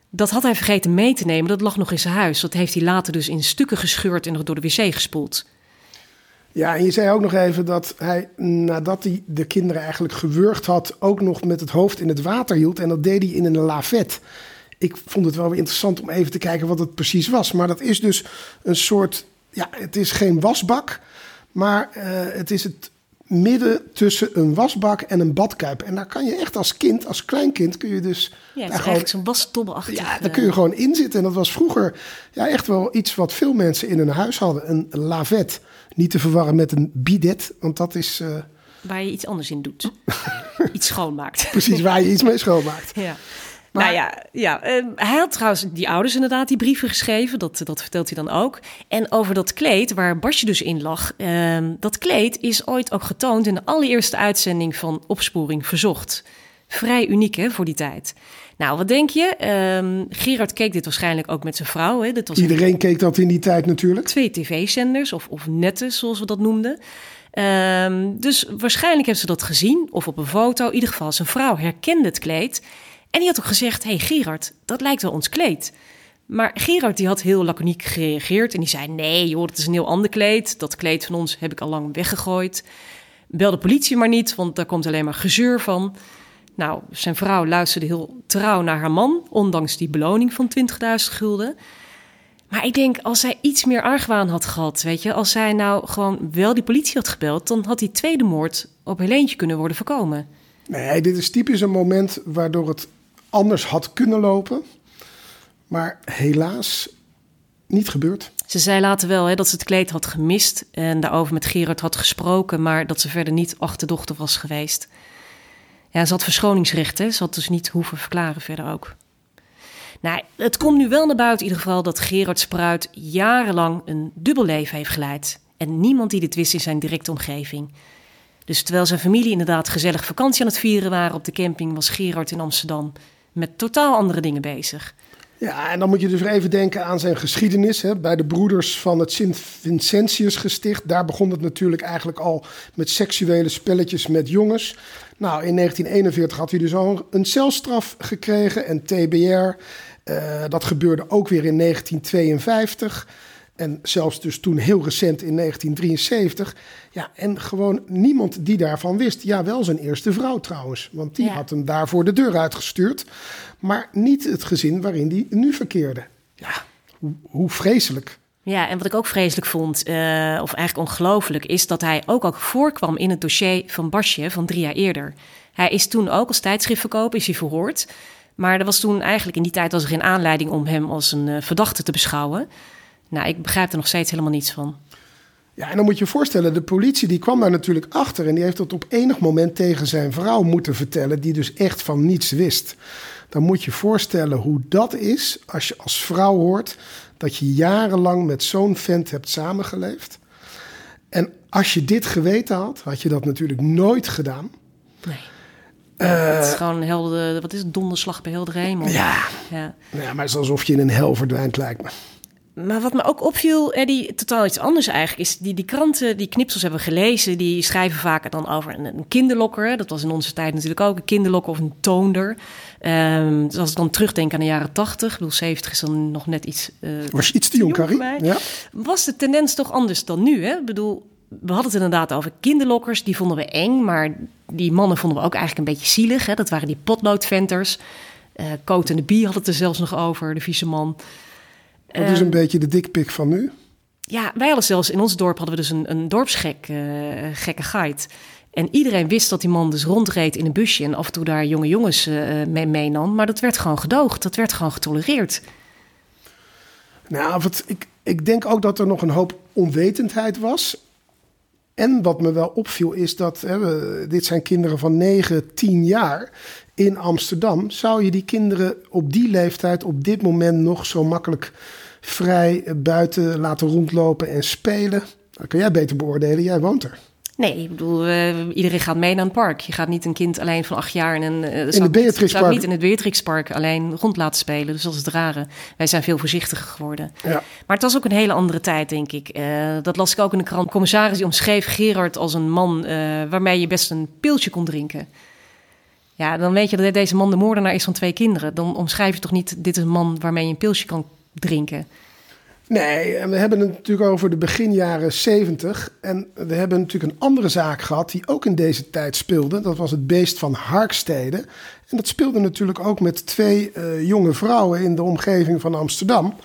Dat had hij vergeten mee te nemen. Dat lag nog in zijn huis. Dat heeft hij later dus in stukken gescheurd en nog door de wc gespoeld. Ja, en je zei ook nog even dat hij, nadat hij de kinderen eigenlijk gewurgd had, ook nog met het hoofd in het water hield. En dat deed hij in een lavet. Ik vond het wel weer interessant om even te kijken wat het precies was. Maar dat is dus een soort, ja, het is geen wasbak, maar uh, het is het midden tussen een wasbak en een badkuip. En daar kan je echt als kind, als kleinkind, kun je dus... Ja, het is zo'n wastobbeachtig. Ja, daar kun je gewoon in zitten. En dat was vroeger ja, echt wel iets wat veel mensen in hun huis hadden. Een lavet. Niet te verwarren met een bidet, want dat is... Uh... Waar je iets anders in doet. iets schoonmaakt. Precies, waar je iets mee schoonmaakt. Ja. Nou ja, ja uh, hij had trouwens die ouders inderdaad die brieven geschreven. Dat, dat vertelt hij dan ook. En over dat kleed, waar Basje dus in lag. Uh, dat kleed is ooit ook getoond in de allereerste uitzending van Opsporing Verzocht. Vrij uniek hè, voor die tijd. Nou, wat denk je? Um, Gerard keek dit waarschijnlijk ook met zijn vrouw. Hè? Dit was Iedereen keek dat in die tijd natuurlijk. Twee tv-zenders, of, of netten zoals we dat noemden. Um, dus waarschijnlijk hebben ze dat gezien, of op een foto. In ieder geval, zijn vrouw herkende het kleed. En die had ook gezegd: hey Gerard, dat lijkt wel ons kleed. Maar Gerard die had heel laconiek gereageerd en die zei: Nee, joh, dat is een heel ander kleed. Dat kleed van ons heb ik al lang weggegooid. Bel de politie maar niet, want daar komt alleen maar gezeur van. Nou, zijn vrouw luisterde heel trouw naar haar man, ondanks die beloning van 20.000 gulden. Maar ik denk, als zij iets meer argwaan had gehad, weet je, als zij nou gewoon wel die politie had gebeld, dan had die tweede moord op Helentje kunnen worden voorkomen. Nee, dit is typisch een moment waardoor het anders had kunnen lopen. Maar helaas niet gebeurd. Ze zei later wel hè, dat ze het kleed had gemist en daarover met Gerard had gesproken, maar dat ze verder niet achterdochter was geweest. Ja, ze had verschoningsrecht, hè? ze had dus niet hoeven verklaren verder ook. Nou, het komt nu wel naar buiten in ieder geval dat Gerard Spruit jarenlang een dubbel leven heeft geleid. En niemand die dit wist in zijn directe omgeving. Dus terwijl zijn familie inderdaad gezellig vakantie aan het vieren waren op de camping, was Gerard in Amsterdam met totaal andere dingen bezig. Ja, en dan moet je dus even denken aan zijn geschiedenis. Hè. Bij de broeders van het Sint-Vincentius gesticht. Daar begon het natuurlijk eigenlijk al met seksuele spelletjes met jongens. Nou, in 1941 had hij dus al een celstraf gekregen en TBR. Uh, dat gebeurde ook weer in 1952. En zelfs dus toen heel recent in 1973. Ja, en gewoon niemand die daarvan wist. Ja, wel zijn eerste vrouw trouwens. Want die had hem daarvoor de deur uitgestuurd. Maar niet het gezin waarin die nu verkeerde. Ja, hoe, hoe vreselijk. Ja, en wat ik ook vreselijk vond, uh, of eigenlijk ongelooflijk, is dat hij ook al voorkwam in het dossier van Basje van drie jaar eerder. Hij is toen ook als tijdschriftverkoper is hij verhoord. Maar er was toen eigenlijk in die tijd was er geen aanleiding om hem als een uh, verdachte te beschouwen. Nou, ik begrijp er nog steeds helemaal niets van. Ja, en dan moet je je voorstellen, de politie die kwam daar natuurlijk achter en die heeft dat op enig moment tegen zijn vrouw moeten vertellen, die dus echt van niets wist. Dan moet je je voorstellen hoe dat is als je als vrouw hoort dat je jarenlang met zo'n vent hebt samengeleefd. En als je dit geweten had, had je dat natuurlijk nooit gedaan. Nee. Uh, het is gewoon helder, wat is het, donderslag bij helder hemel. Ja. ja. ja, maar het is alsof je in een hel verdwijnt, lijkt me. Maar wat me ook opviel, Eddie, totaal iets anders eigenlijk, is die, die kranten, die knipsels hebben gelezen, die schrijven vaak dan over een, een kinderlokker. Dat was in onze tijd natuurlijk ook een kinderlokker of een toonder. Um, dus als ik dan terugdenk aan de jaren 80, ik bedoel 70 is dan nog net iets... Uh, was je iets te jong, Carrie? Ja. Was de tendens toch anders dan nu, hè? Ik bedoel, we hadden het inderdaad over kinderlokkers, die vonden we eng, maar die mannen vonden we ook eigenlijk een beetje zielig. Hè? Dat waren die potloodventers. Uh, Coat en de Bie had het er zelfs nog over, de vieze man. Dat is een ehm, beetje de dikpik van nu. Ja, wij hadden zelfs in ons dorp hadden we dus een, een dorpsgek, uh, gekke guide. En iedereen wist dat die man dus rondreed in een busje en af en toe daar jonge jongens uh, mee meenam. Maar dat werd gewoon gedoogd, dat werd gewoon getolereerd. Nou, wat, ik, ik denk ook dat er nog een hoop onwetendheid was. En wat me wel opviel is dat, hè, dit zijn kinderen van 9, 10 jaar in Amsterdam. Zou je die kinderen op die leeftijd, op dit moment nog zo makkelijk vrij buiten laten rondlopen en spelen? Dat kun jij beter beoordelen, jij woont er. Nee, ik bedoel, uh, iedereen gaat mee naar een park. Je gaat niet een kind alleen van acht jaar in een... Uh, in het Beatrixpark? niet in het Beatrixpark alleen rond laten spelen. Dus dat is het rare. Wij zijn veel voorzichtiger geworden. Ja. Maar het was ook een hele andere tijd, denk ik. Uh, dat las ik ook in de krant. Commissaris die omschreef Gerard als een man waarmee je best een pilsje kon drinken. Ja, dan weet je dat deze man de moordenaar is van twee kinderen. Dan omschrijf je toch niet, dit is een man waarmee je een pilsje kan drinken. Nee, we hebben het natuurlijk over de beginjaren 70. En we hebben natuurlijk een andere zaak gehad die ook in deze tijd speelde. Dat was het beest van Harkstede. En dat speelde natuurlijk ook met twee uh, jonge vrouwen in de omgeving van Amsterdam.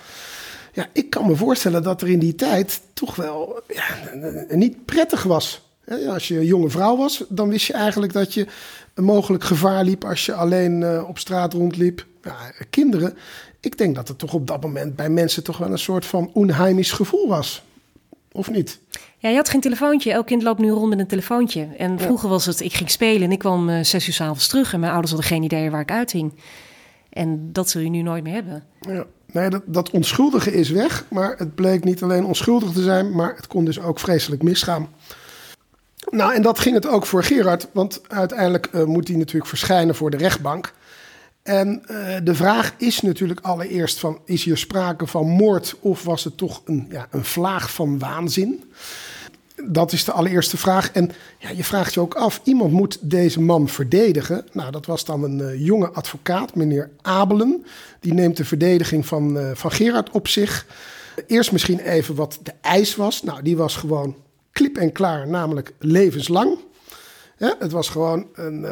Ja, ik kan me voorstellen dat er in die tijd toch wel ja, niet prettig was. Als je een jonge vrouw was, dan wist je eigenlijk dat je een mogelijk gevaar liep als je alleen uh, op straat rondliep. Ja, kinderen, ik denk dat het toch op dat moment bij mensen toch wel een soort van onheimisch gevoel was. Of niet? Ja, je had geen telefoontje. Elk kind loopt nu rond met een telefoontje. En vroeger was het, ik ging spelen en ik kwam uh, zes uur s'avonds terug. En mijn ouders hadden geen idee waar ik uithing. En dat zul je nu nooit meer hebben. Ja. Nee, dat, dat onschuldige is weg. Maar het bleek niet alleen onschuldig te zijn, maar het kon dus ook vreselijk misgaan. Nou, en dat ging het ook voor Gerard, want uiteindelijk uh, moet hij natuurlijk verschijnen voor de rechtbank. En uh, de vraag is natuurlijk allereerst van, is hier sprake van moord of was het toch een, ja, een vlaag van waanzin? Dat is de allereerste vraag. En ja, je vraagt je ook af, iemand moet deze man verdedigen. Nou, dat was dan een uh, jonge advocaat, meneer Abelen. Die neemt de verdediging van, uh, van Gerard op zich. Eerst misschien even wat de eis was. Nou, die was gewoon klip en klaar, namelijk levenslang. Het was gewoon een,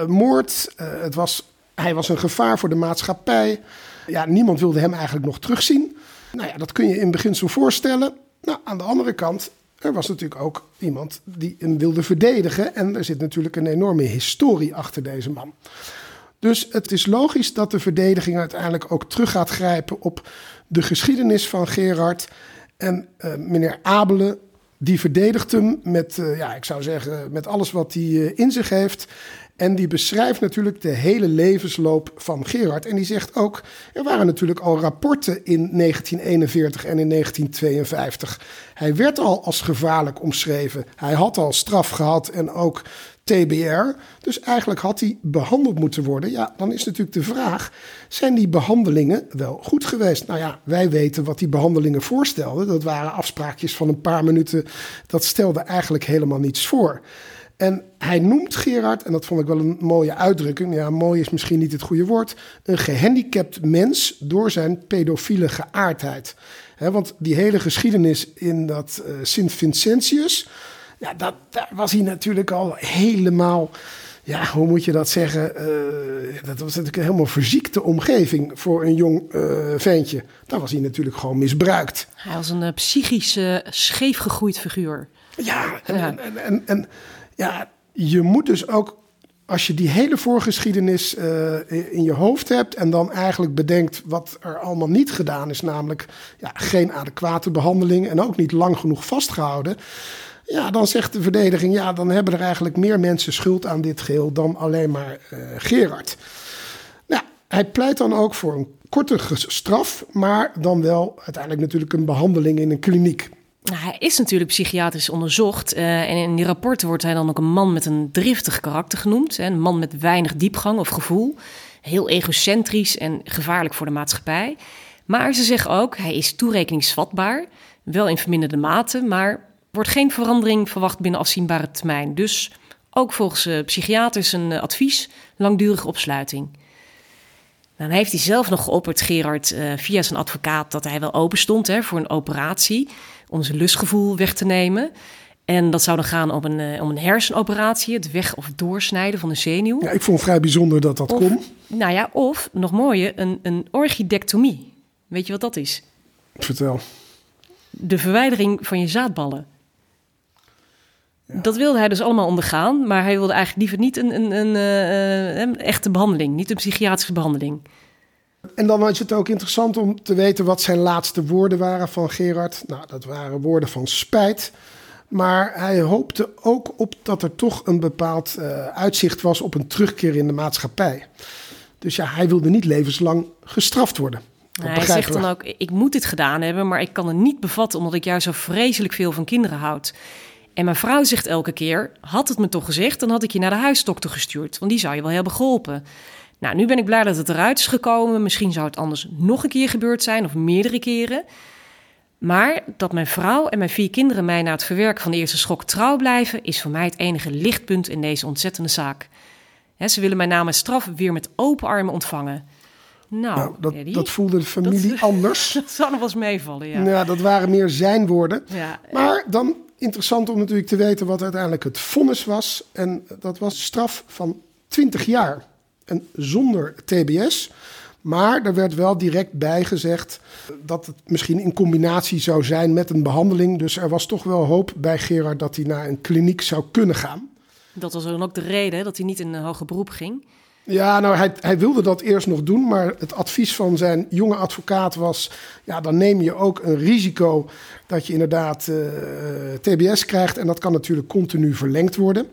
een moord. het was hij was een gevaar voor de maatschappij. Ja, niemand wilde hem eigenlijk nog terugzien. Nou ja, dat kun je in beginsel voorstellen. Nou, aan de andere kant, er was natuurlijk ook iemand die hem wilde verdedigen. En er zit natuurlijk een enorme historie achter deze man. Dus het is logisch dat de verdediging uiteindelijk ook terug gaat grijpen op de geschiedenis van Gerard. En uh, meneer Abelen, die verdedigt hem met, uh, ja, ik zou zeggen, met alles wat hij uh, in zich heeft. En die beschrijft natuurlijk de hele levensloop van Gerard. En die zegt ook, er waren natuurlijk al rapporten in 1941 en in 1952. Hij werd al als gevaarlijk omschreven. Hij had al straf gehad en ook TBR. Dus eigenlijk had hij behandeld moeten worden. Ja, dan is natuurlijk de vraag: zijn die behandelingen wel goed geweest? Nou ja, wij weten wat die behandelingen voorstelden. Dat waren afspraakjes van een paar minuten. Dat stelde eigenlijk helemaal niets voor. En hij noemt Gerard, en dat vond ik wel een mooie uitdrukking. Ja, mooi is misschien niet het goede woord. Een gehandicapt mens door zijn pedofiele geaardheid. want die hele geschiedenis in dat uh, Sint Vincentius. Ja, dat, daar was hij natuurlijk al helemaal. Ja, hoe moet je dat zeggen? Uh, dat was natuurlijk een helemaal verziekte omgeving voor een jong uh, ventje. Daar was hij natuurlijk gewoon misbruikt. Hij was een psychisch scheefgegroeid figuur. Ja, en, ja. en, en, en ja, je moet dus ook, als je die hele voorgeschiedenis uh, in je hoofd hebt en dan eigenlijk bedenkt wat er allemaal niet gedaan is, namelijk ja, geen adequate behandeling en ook niet lang genoeg vastgehouden. Ja, dan zegt de verdediging, ja, dan hebben er eigenlijk meer mensen schuld aan dit geheel dan alleen maar uh, Gerard. Nou, hij pleit dan ook voor een korte straf, maar dan wel uiteindelijk natuurlijk een behandeling in een kliniek. Nou, hij is natuurlijk psychiatrisch onderzocht. Uh, en in die rapporten wordt hij dan ook een man met een driftig karakter genoemd. Hè, een man met weinig diepgang of gevoel. Heel egocentrisch en gevaarlijk voor de maatschappij. Maar ze zeggen ook, hij is toerekeningsvatbaar. Wel in verminderde mate, maar wordt geen verandering verwacht binnen afzienbare termijn. Dus ook volgens uh, psychiaters een uh, advies, langdurige opsluiting. Dan heeft hij zelf nog geopperd, Gerard, via zijn advocaat, dat hij wel open stond hè, voor een operatie zijn lustgevoel weg te nemen. En dat zou dan gaan om een, uh, om een hersenoperatie, het weg- of doorsnijden van de zenuw. Ja, ik vond vrij bijzonder dat dat kon. Nou ja, of, nog mooier, een, een orchidectomie. Weet je wat dat is? Vertel. De verwijdering van je zaadballen. Dat wilde hij dus allemaal ondergaan, maar hij wilde eigenlijk liever niet een, een, een, uh, een echte behandeling, niet een psychiatrische behandeling. En dan was het ook interessant om te weten wat zijn laatste woorden waren van Gerard. Nou, dat waren woorden van spijt. Maar hij hoopte ook op dat er toch een bepaald uh, uitzicht was op een terugkeer in de maatschappij. Dus ja, hij wilde niet levenslang gestraft worden. Nou, hij zegt dan ook: Ik moet dit gedaan hebben, maar ik kan het niet bevatten omdat ik juist zo vreselijk veel van kinderen houd. En mijn vrouw zegt elke keer: had het me toch gezegd, dan had ik je naar de huisdokter gestuurd, want die zou je wel hebben geholpen. Nou, nu ben ik blij dat het eruit is gekomen. Misschien zou het anders nog een keer gebeurd zijn of meerdere keren. Maar dat mijn vrouw en mijn vier kinderen mij na het verwerken van de eerste schok trouw blijven, is voor mij het enige lichtpunt in deze ontzettende zaak. ze willen mijn naam en straf weer met open armen ontvangen. Nou, nou dat, dat, voelde de familie anders. Dat zou nog wel eens meevallen, ja. Ja, dat waren meer zijn woorden. Ja. Maar dan interessant om natuurlijk te weten wat uiteindelijk het vonnis was. En dat was straf van 20 jaar. En zonder TBS. Maar er werd wel direct bij gezegd dat het misschien in combinatie zou zijn met een behandeling. Dus er was toch wel hoop bij Gerard dat hij naar een kliniek zou kunnen gaan. Dat was dan ook de reden dat hij niet in een hoger beroep ging. Ja, nou, hij, hij wilde dat eerst nog doen, maar het advies van zijn jonge advocaat was: ja, dan neem je ook een risico dat je inderdaad uh, eh, TBS krijgt. En dat kan natuurlijk continu verlengd worden.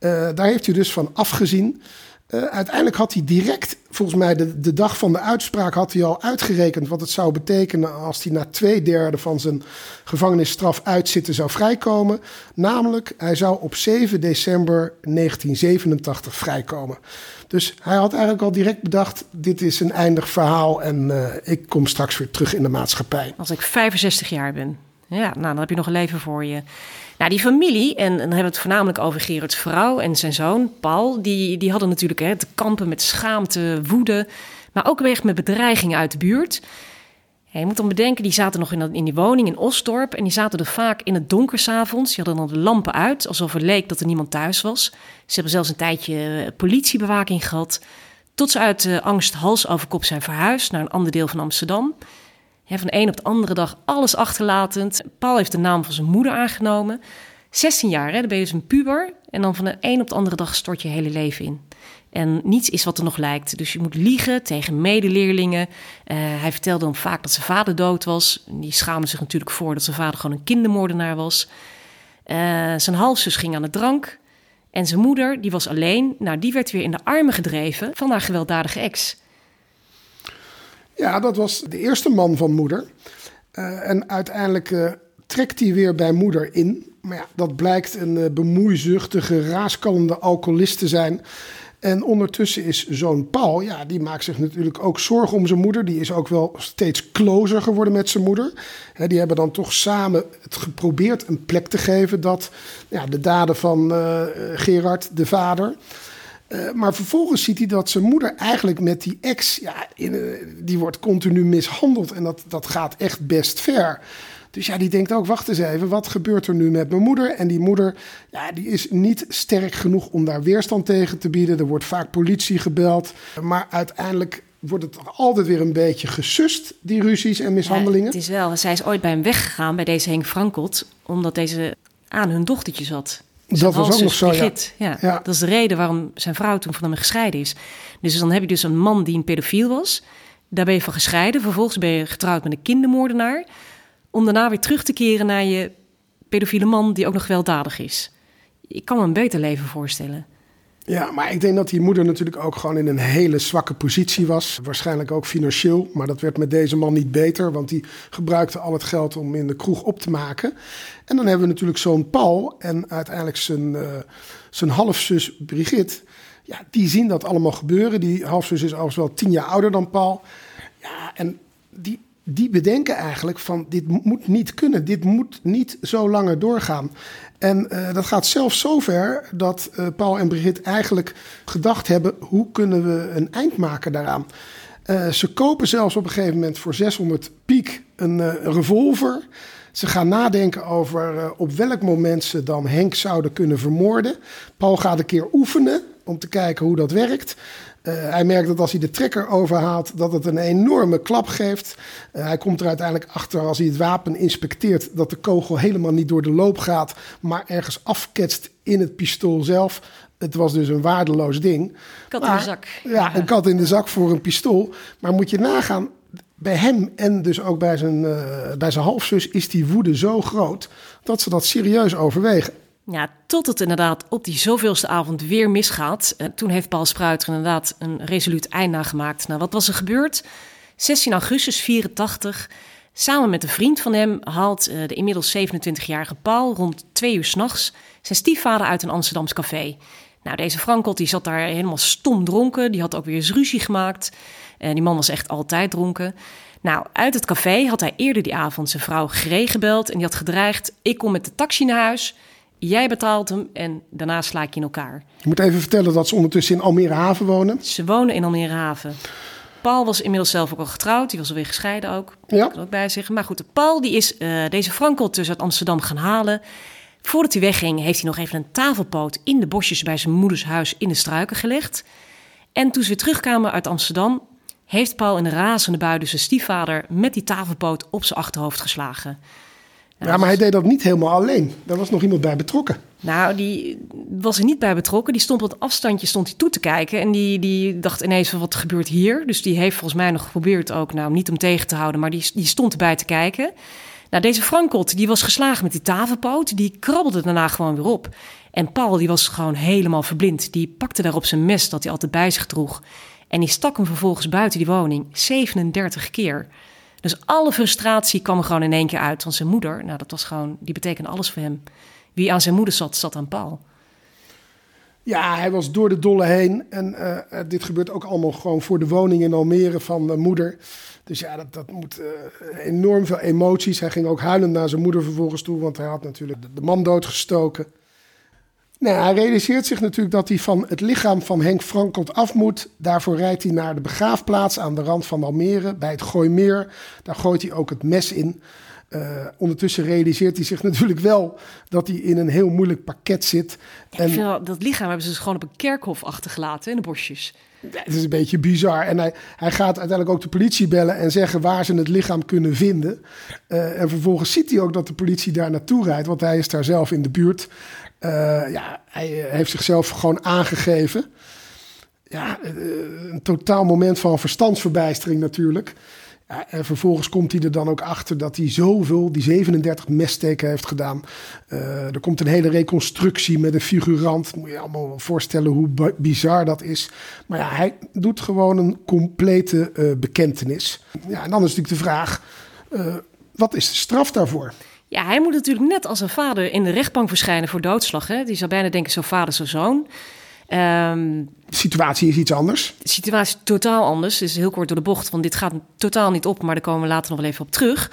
Uh, daar heeft hij dus van afgezien. Uh, uiteindelijk had hij direct, volgens mij de, de dag van de uitspraak, had hij al uitgerekend wat het zou betekenen als hij na twee derde van zijn gevangenisstraf uitzitten zou vrijkomen. Namelijk, hij zou op 7 december 1987 vrijkomen. Dus hij had eigenlijk al direct bedacht: dit is een eindig verhaal en uh, ik kom straks weer terug in de maatschappij. Als ik 65 jaar ben. Ja, nou, dan heb je nog een leven voor je. Nou, die familie, en dan hebben we het voornamelijk over Gerards vrouw en zijn zoon Paul, die, die hadden natuurlijk hè, te kampen met schaamte, woede, maar ook weg met bedreigingen uit de buurt. je moet dan bedenken, die zaten nog in, in die woning in Osdorp en die zaten er vaak in het donker s'avonds. Die hadden dan de lampen uit, alsof het leek dat er niemand thuis was. Ze hebben zelfs een tijdje eh, politiebewaking gehad, tot ze uit uh, angst hals over kop zijn verhuisd naar een ander deel van Amsterdam van de een op de andere dag alles achterlatend. Paul heeft de naam van zijn moeder aangenomen. 16 jaar, hè, dan ben je dus een puber. En dan van de een op de andere dag stort je hele leven in. En niets is wat er nog lijkt. Dus je moet liegen tegen medeleerlingen. Uh, hij vertelde dan vaak dat zijn vader dood was. Die schaamde zich natuurlijk voor dat zijn vader gewoon een kindermoordenaar was. Uh, zijn halfzus ging aan de drank. En zijn moeder, die was alleen. Nou, die werd weer in de armen gedreven van haar gewelddadige ex. Ja, dat was de eerste man van moeder. Uh, en uiteindelijk uh, trekt hij weer bij moeder in. Maar ja, dat blijkt een uh, bemoeizuchtige, raaskallende alcoholist te zijn. En ondertussen is zoon Paul, ja, die maakt zich natuurlijk ook zorgen om zijn moeder. Die is ook wel steeds closer geworden met zijn moeder. Die hebben dan toch samen het geprobeerd een plek te geven dat ja, de daden van Gerard, de vader, uh, maar vervolgens ziet hij dat zijn moeder eigenlijk met die ex, ja, in, uh, die wordt continu mishandeld. En dat, dat gaat echt best ver. Dus ja, die denkt ook, wacht eens even, wat gebeurt er nu met mijn moeder? En die moeder, ja, die is niet sterk genoeg om daar weerstand tegen te bieden. Er wordt vaak politie gebeld. Maar uiteindelijk wordt het altijd weer een beetje gesust, die ruzies en mishandelingen. het is wel, zij is ooit bij hem weggegaan, bij deze Henk Frankelt, omdat deze aan hun dochtertje zat dat was ook nog zo, ja. ja. ja. Dat is de reden waarom zijn vrouw toen van hem gescheiden is. Dus dan heb je dus een man die een pedofiel was. Daar ben je van gescheiden. Vervolgens ben je getrouwd met een kindermoordenaar. Om daarna weer terug te keren naar je pedofiele man die ook nog gewelddadig is. Ik kan me een beter leven voorstellen. Ja, maar ik denk dat die moeder natuurlijk ook gewoon in een hele zwakke positie was. Waarschijnlijk ook financieel. Maar dat werd met deze man niet beter. Want die gebruikte al het geld om in de kroeg op te maken. En dan hebben we natuurlijk zo'n Paul. En uiteindelijk zijn, uh, zijn halfzus Brigitte. Ja, die zien dat allemaal gebeuren. Die halfzus is overigens wel tien jaar ouder dan Paul. Ja, en die, die bedenken eigenlijk van dit moet niet kunnen, dit moet niet zo langer doorgaan. En uh, dat gaat zelfs zover dat uh, Paul en Brigitte eigenlijk gedacht hebben: hoe kunnen we een eind maken daaraan? Uh, ze kopen zelfs op een gegeven moment voor 600 piek een revolver. Ze gaan nadenken over op welk moment ze dan Henk zouden kunnen vermoorden. Paul gaat een keer oefenen om te kijken hoe dat werkt. Uh, hij merkt dat als hij de trekker overhaalt, dat het een enorme klap geeft. Uh, hij komt er uiteindelijk achter als hij het wapen inspecteert, dat de kogel helemaal niet door de loop gaat, maar ergens afketst in het pistool zelf. Het was dus een waardeloos ding. Kat in de zak. Ja, een kat in de zak voor een pistool. Maar moet je nagaan, bij hem en dus ook bij zijn, uh, bij zijn halfzus is die woede zo groot dat ze dat serieus overwegen. Ja, tot het inderdaad op die zoveelste avond weer misgaat. En toen heeft Paul Spruiter inderdaad een resoluut eind nagemaakt. Nou, wat was er gebeurd? 16 augustus 84. Samen met een vriend van hem haalt eh, de inmiddels 27-jarige Paul rond twee uur s'nachts zijn stiefvader uit een Amsterdams café. Nou, deze Frankelt die zat daar helemaal stom dronken. Die had ook weer eens ruzie gemaakt. Uh, die man was echt altijd dronken. Nou, uit het café had hij eerder die avond zijn vrouw Gree gebeld en die had gedreigd: ik kom met de taxi naar huis. Jij betaalt hem en daarna sla ik je in elkaar. Je moet even vertellen dat ze ondertussen in Almere Haven wonen. Ze wonen in Almere Haven. Paul was inmiddels zelf ook al getrouwd. Die was alweer gescheiden ook. Ja. Kan ook bij zeggen. Maar goed, Paul die is uh, deze Frankel dus uit Amsterdam gaan halen. Voordat hij wegging, heeft hij nog even een tafelpoot in de bosjes bij zijn moeders huis in de struiken gelegd. En toen ze weer terugkwamen uit Amsterdam, heeft Paul in een razende bui dus zijn stiefvader met die tafelpoot op zijn achterhoofd geslagen. Nou, ja, maar hij deed dat niet helemaal alleen. Daar was nog iemand bij betrokken. Nou, die was er niet bij betrokken. Die stond op het afstandje stond hij toe te kijken. En die, die dacht ineens van wat gebeurt hier? Dus die heeft volgens mij nog geprobeerd ook, nou niet om tegen te houden, maar die, die stond erbij te kijken. Nou, deze Frankelt, die was geslagen met die tafelpoot. Die krabbelde daarna gewoon weer op. En Paul, die was gewoon helemaal verblind. Die pakte daarop zijn mes dat hij altijd bij zich droeg. En die stak hem vervolgens buiten die woning 37 keer. Dus alle frustratie kwam er gewoon in één keer uit. Want zijn moeder, nou dat was gewoon, die betekende alles voor hem. Wie aan zijn moeder zat, zat aan Paul. Ja, hij was door de dolle heen. En uh, dit gebeurt ook allemaal gewoon voor de woning in Almere van de moeder. Dus ja, dat, dat moet uh, enorm veel emoties. Hij ging ook huilend naar zijn moeder vervolgens toe, want hij had natuurlijk de, de man doodgestoken. Nee, hij realiseert zich natuurlijk dat hij van het lichaam van Henk Frankelt af moet. Daarvoor rijdt hij naar de begraafplaats aan de rand van Almere, bij het Gooimeer. Daar gooit hij ook het mes in. Uh, ondertussen realiseert hij zich natuurlijk wel dat hij in een heel moeilijk pakket zit. En, vind, dat lichaam hebben ze dus gewoon op een kerkhof achtergelaten in de bosjes. Het is een beetje bizar. En hij, hij gaat uiteindelijk ook de politie bellen en zeggen waar ze het lichaam kunnen vinden. Uh, en vervolgens ziet hij ook dat de politie daar naartoe rijdt, want hij is daar zelf in de buurt. Uh, ja, hij heeft zichzelf gewoon aangegeven. Ja, een totaal moment van verstandsverbijstering natuurlijk. Ja, en vervolgens komt hij er dan ook achter dat hij zoveel, die 37 messteken heeft gedaan. Er komt een hele reconstructie met een figurant. Moet je je allemaal voorstellen hoe bizar dat is. Maar ja, hij doet gewoon een complete bekentenis. Ja, en dan is natuurlijk de vraag, wat is de straf daarvoor? Ja, hij moet natuurlijk net als een vader in de rechtbank verschijnen voor doodslag. Hè? Die zou bijna denken, zo vader, zo zoon. Um, de situatie is iets anders. De situatie is totaal anders. Het is heel kort door de bocht, want dit gaat totaal niet op, maar daar komen we later nog wel even op terug.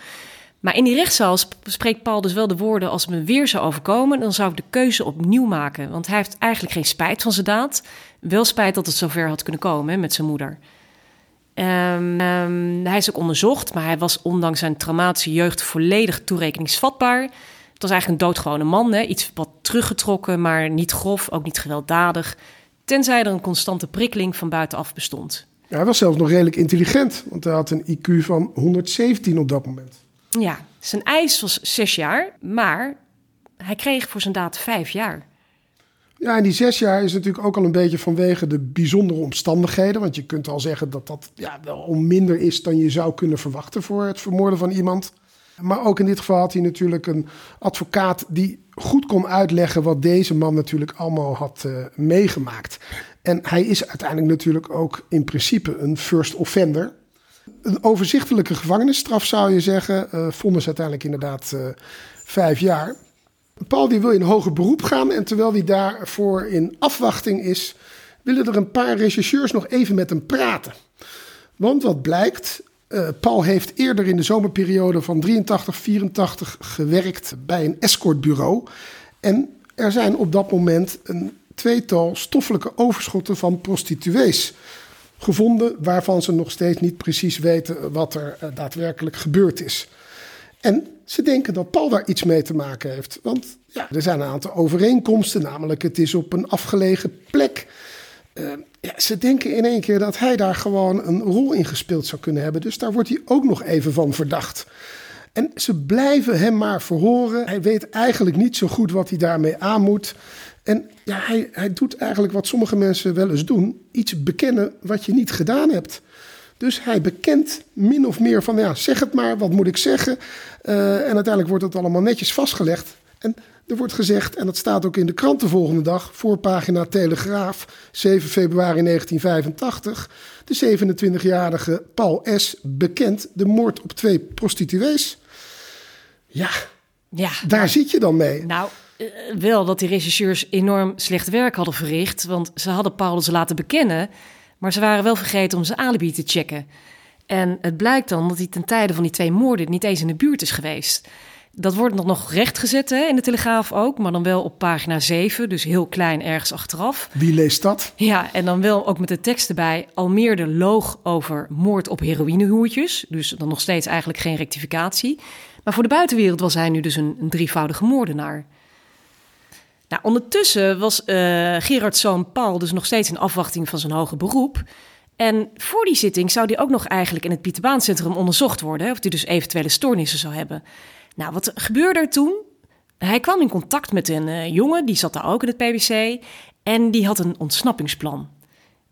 Maar in die rechtszaal spreekt Paul dus wel de woorden: als me weer zou overkomen, dan zou ik de keuze opnieuw maken. Want hij heeft eigenlijk geen spijt van zijn daad. Wel spijt dat het zover had kunnen komen hè, met zijn moeder. Um, um, hij is ook onderzocht, maar hij was ondanks zijn traumatische jeugd volledig toerekeningsvatbaar. Het was eigenlijk een doodgewone man, hè? iets wat teruggetrokken, maar niet grof, ook niet gewelddadig. Tenzij er een constante prikkeling van buitenaf bestond. Ja, hij was zelfs nog redelijk intelligent, want hij had een IQ van 117 op dat moment. Ja, zijn eis was zes jaar, maar hij kreeg voor zijn daad vijf jaar. Ja, en die zes jaar is natuurlijk ook al een beetje vanwege de bijzondere omstandigheden. Want je kunt al zeggen dat dat ja, wel minder is dan je zou kunnen verwachten voor het vermoorden van iemand. Maar ook in dit geval had hij natuurlijk een advocaat die goed kon uitleggen wat deze man natuurlijk allemaal had uh, meegemaakt. En hij is uiteindelijk natuurlijk ook in principe een first offender. Een overzichtelijke gevangenisstraf zou je zeggen. Uh, vonden ze uiteindelijk inderdaad uh, vijf jaar. Paul die wil in hoger beroep gaan en terwijl hij daarvoor in afwachting is, willen er een paar rechercheurs nog even met hem praten. Want wat blijkt, uh, Paul heeft eerder in de zomerperiode van 83, 84 gewerkt bij een escortbureau. En er zijn op dat moment een tweetal stoffelijke overschotten van prostituees gevonden, waarvan ze nog steeds niet precies weten wat er uh, daadwerkelijk gebeurd is. En ze denken dat Paul daar iets mee te maken heeft. Want ja, er zijn een aantal overeenkomsten, namelijk het is op een afgelegen plek. Uh, ja, ze denken in één keer dat hij daar gewoon een rol in gespeeld zou kunnen hebben. Dus daar wordt hij ook nog even van verdacht. En ze blijven hem maar verhoren. Hij weet eigenlijk niet zo goed wat hij daarmee aan moet. En ja, hij, hij doet eigenlijk wat sommige mensen wel eens doen: iets bekennen wat je niet gedaan hebt. Dus hij bekent min of meer van, ja, zeg het maar, wat moet ik zeggen? Uh, en uiteindelijk wordt het allemaal netjes vastgelegd. En Er wordt gezegd, en dat staat ook in de krant de volgende dag, voorpagina Telegraaf, 7 februari 1985. De 27-jarige Paul S. bekend de moord op twee prostituees. Ja, Ja, daar zit je dan mee. Nou, eh, wel dat die regisseurs enorm slecht werk hadden verricht. Want ze hadden Paulus laten bekennen. Maar ze waren wel vergeten om zijn alibi te checken. En het blijkt dan dat hij ten tijde van die twee moorden niet eens in de buurt is geweest. Dat wordt nog- nog rechtgezet hè, in de Telegraaf ook. Maar dan wel op pagina 7. Dus heel klein ergens achteraf. Wie leest dat? Ja, en dan wel ook met de tekst erbij. Almeerde loog over moord op heroïnehoertjes. Dus dan nog steeds eigenlijk geen rectificatie. Maar voor de buitenwereld was hij nu dus een, een drievoudige moordenaar. Nou, ondertussen was eh Gerards zoon Paul dus nog steeds in afwachting van zijn hoge beroep. En voor die zitting zou hij ook nog eigenlijk in het Pieterbaancentrum onderzocht worden. Of hij dus eventuele stoornissen zou hebben. Nou, wat gebeurde er toen? Hij kwam in contact met een eh, jongen, die zat daar ook in het PBC. En die had een ontsnappingsplan.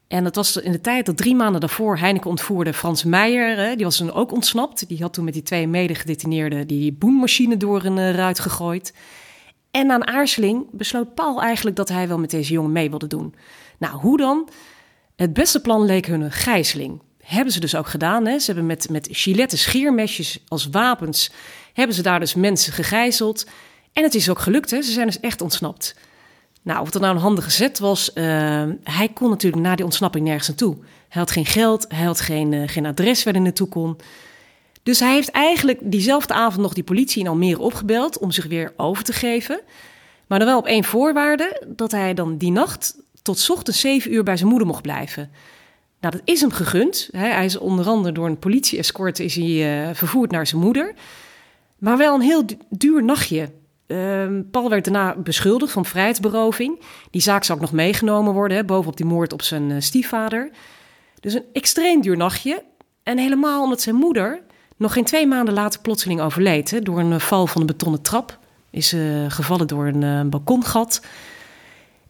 En dat was in de tijd dat drie maanden daarvoor Heineken ontvoerde Frans Meijer. Die was toen ook ontsnapt. Die had toen met die twee medegedetineerden die boenmachine door een eh, ruit gegooid. En een aarzeling besloot Paul eigenlijk dat hij wel met deze jongen mee wilde doen. Nou, hoe dan? Het beste plan leek hun een gijzeling. Hebben ze dus ook gedaan. Hè? Ze hebben met, met giletten scheermesjes als wapens... hebben ze daar dus mensen gegijzeld. En het is ook gelukt, hè? ze zijn dus echt ontsnapt. Nou, of dat nou een handige zet was... eh, hij kon natuurlijk na die ontsnapping nergens naartoe. Hij had geen geld, hij had geen, eh, geen adres waar hij naartoe kon... Dus hij heeft eigenlijk diezelfde avond nog die politie in Almere opgebeld om zich weer over te geven. Maar dan wel op één voorwaarde: dat hij dan die nacht tot 's ochtends 7 uur bij zijn moeder mocht blijven. Nou, dat is hem gegund. Hij is onder andere door een politie-escort is hij, eh, vervoerd naar zijn moeder. Maar wel een heel du- duur nachtje. Ehm, Paul werd daarna beschuldigd van vrijheidsberoving. Die zaak zou ook nog meegenomen worden, hè, bovenop die moord op zijn eh, stiefvader. Dus een extreem duur nachtje. En helemaal omdat zijn moeder nog geen twee maanden later plotseling overleed. Door een eh, val van een betonnen trap. Is eh, gevallen door een eh, balkongat.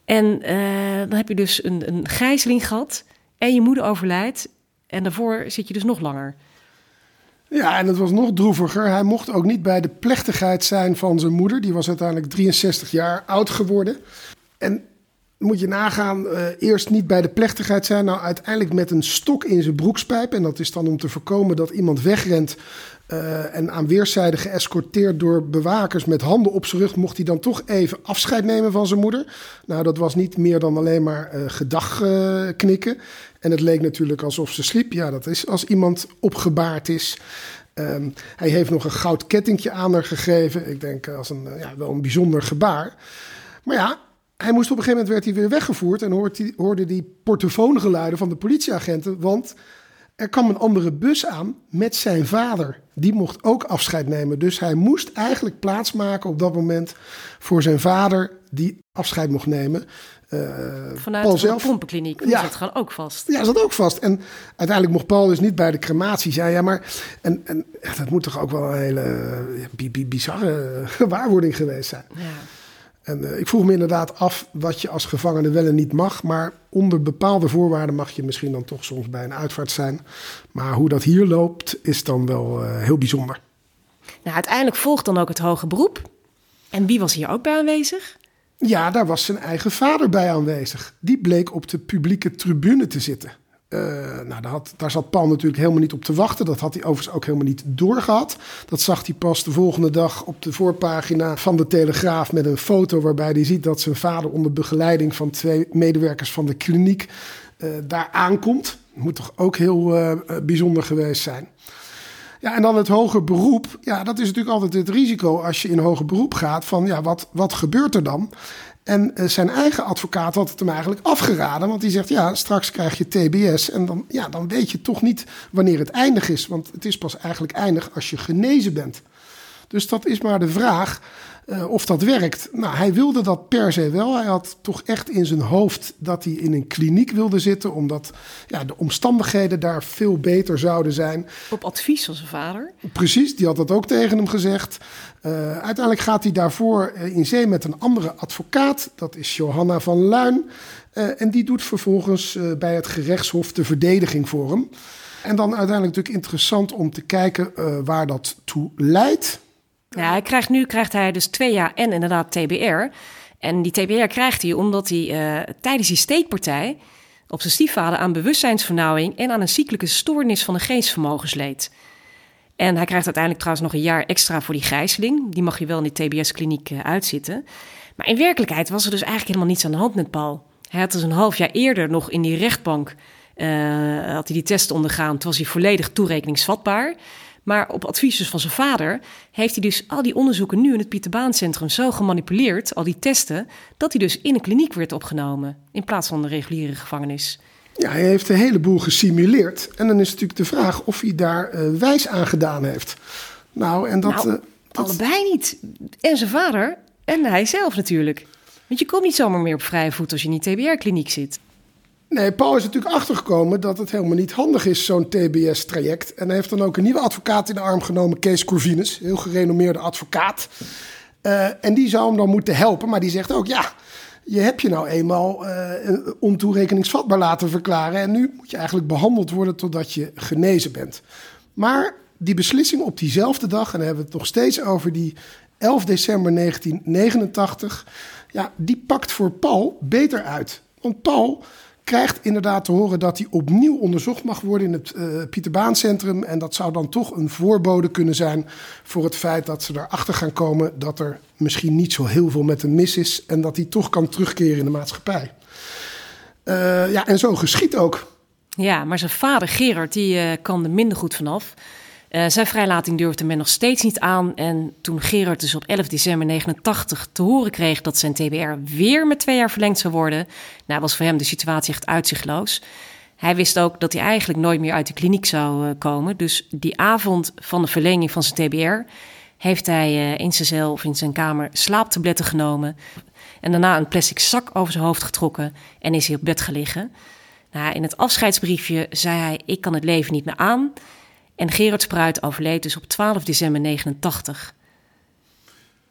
En dan heb je dus een, een gijzeling gehad. En je moeder overlijdt. En daarvoor zit je dus nog langer. Ja, en het was nog droeviger. Hij mocht ook niet bij de plechtigheid zijn van zijn moeder. Die was uiteindelijk 63 jaar oud geworden. En moet je nagaan, eh, eerst niet bij de plechtigheid zijn. Nou, uiteindelijk met een stok in zijn broekspijp. En dat is dan om te voorkomen dat iemand wegrent. eh, en aan weerszijden geëscorteerd door bewakers met handen op zijn rug. mocht hij dan toch even afscheid nemen van zijn moeder. Nou, dat was niet meer dan alleen maar eh gedag knikken. En het leek natuurlijk alsof ze sliep. Ja, dat is als iemand opgebaard is. Ehm, hij heeft nog een goud kettingje aan haar gegeven. Ik denk als een, ja, wel een bijzonder gebaar. Maar ja, hij moest op een gegeven moment werd hij weer weggevoerd. En hoorde hij, hoorde die portofoongeluiden van de politieagenten. Want er kwam een andere bus aan met zijn vader. Die mocht ook afscheid nemen. Dus hij moest eigenlijk plaatsmaken op dat moment voor zijn vader. Die afscheid mocht nemen. Eh, Vanuit Paul de zelf. pompenkliniek. Ja. Dat gewoon ook vast. Ja, zat ook vast. En uiteindelijk mocht Paul dus niet bij de crematie zijn. Ja, maar en, en, dat moet toch ook wel een hele bi- bi- bizarre gewaarwording geweest zijn. Ja. En eh, ik vroeg me inderdaad af wat je als gevangene wel en niet mag. Maar onder bepaalde voorwaarden mag je misschien dan toch soms bij een uitvaart zijn. Maar hoe dat hier loopt, is dan wel eh, heel bijzonder. Nou, uiteindelijk volgt dan ook het hoge beroep. En wie was hier ook bij aanwezig? Ja, daar was zijn eigen vader bij aanwezig. Die bleek op de publieke tribune te zitten. Eh, nou, daar, daar zat Paul natuurlijk helemaal niet op te wachten. Dat had hij overigens ook helemaal niet doorgehad. Dat zag hij pas de volgende dag op de voorpagina van de Telegraaf met een foto waarbij hij ziet dat zijn vader onder begeleiding van twee medewerkers van de kliniek eh, daar aankomt. Moet toch ook heel eh, bijzonder geweest zijn. Ja, en dan het hoger beroep. Ja, dat is natuurlijk altijd het risico als je in hoger beroep gaat. Van ja, wat, wat gebeurt er dan? En eh, zijn eigen advocaat had het hem eigenlijk afgeraden. Want die zegt, ja, straks krijg je TBS. En dan, ja, dan weet je toch niet wanneer het eindig is. Want het is pas eigenlijk eindig als je genezen bent. Dus dat is maar de vraag eh, of dat werkt. Nou, hij wilde dat per se wel. Hij had toch echt in zijn hoofd dat hij in een kliniek wilde zitten. Omdat ja, de omstandigheden daar veel beter zouden zijn. Op advies van zijn vader. Precies, die had dat ook tegen hem gezegd. Uh, uiteindelijk gaat hij daarvoor uh, in zee met een andere advocaat. Dat is Johanna van Luin. Uh, en die doet vervolgens bij het gerechtshof de verdediging voor hem. En dan uiteindelijk natuurlijk interessant om te kijken waar dat toe leidt. Ja, hij krijgt, nu krijgt hij dus twee jaar en inderdaad TBR. En die TBR krijgt hij omdat hij uh, tijdens die steekpartij op zijn stiefvader aan bewustzijnsvernauwing en aan een cyclische stoornis van de geestvermogens leed. En hij krijgt uiteindelijk trouwens nog een jaar extra voor die gijzeling. Die mag je wel in die TBS-kliniek uh, uitzitten. Maar in werkelijkheid was er dus eigenlijk helemaal niets aan de hand met Paul. Hij had dus een half jaar eerder nog in die rechtbank uh, had hij die test ondergaan. Toen was hij volledig toerekeningsvatbaar. Maar op advies dus van zijn vader heeft hij dus al die onderzoeken nu in het Pieterbaancentrum zo gemanipuleerd, al die testen, dat hij dus in een kliniek werd opgenomen in plaats van de reguliere gevangenis. Ja, hij heeft een heleboel gesimuleerd. En dan is natuurlijk de vraag of hij daar uh, wijs aan gedaan heeft. Nou, en dat, nou, uh, dat... Allebei niet. En zijn vader en hij zelf natuurlijk. Want je komt niet zomaar meer op vrije voet als je in die TBR-kliniek zit. Nee, Paul is natuurlijk achtergekomen dat het helemaal niet handig is, zo'n TBS-traject. En hij heeft dan ook een nieuwe advocaat in de arm genomen, Kees Corvinus, heel gerenommeerde advocaat. Uh, en die zou hem dan moeten helpen, maar die zegt ook, ja, je hebt je nou eenmaal uh, ontoerekeningsvatbaar laten verklaren. En nu moet je eigenlijk behandeld worden totdat je genezen bent. Maar die beslissing op diezelfde dag, en dan hebben we het nog steeds over die 11 december 1989, ja, die pakt voor Paul beter uit. Want Paul krijgt inderdaad te horen dat hij opnieuw onderzocht mag worden in het uh, Pieterbaancentrum. En dat zou dan toch een voorbode kunnen zijn voor het feit dat ze erachter gaan komen dat er misschien niet zo heel veel met hem mis is. En dat hij toch kan terugkeren in de maatschappij. Uh, ja, en zo geschiet ook. Ja, maar zijn vader Gerard die uh, kan er minder goed vanaf. Uh, zijn vrijlating durfde men nog steeds niet aan. En toen Gerard dus op 11 december 89 te horen kreeg dat zijn TBR weer met twee jaar verlengd zou worden, nou was voor hem de situatie echt uitzichtloos. Hij wist ook dat hij eigenlijk nooit meer uit de kliniek zou uh, komen. Dus die avond van de verlenging van zijn TBR heeft hij uh, in zijn cel of in zijn kamer slaaptabletten genomen. En daarna een plastic zak over zijn hoofd getrokken en is hij op bed gelegen. Nou, in het afscheidsbriefje zei hij: Ik kan het leven niet meer aan. En Gerard Spruit overleed dus op 12 december 89.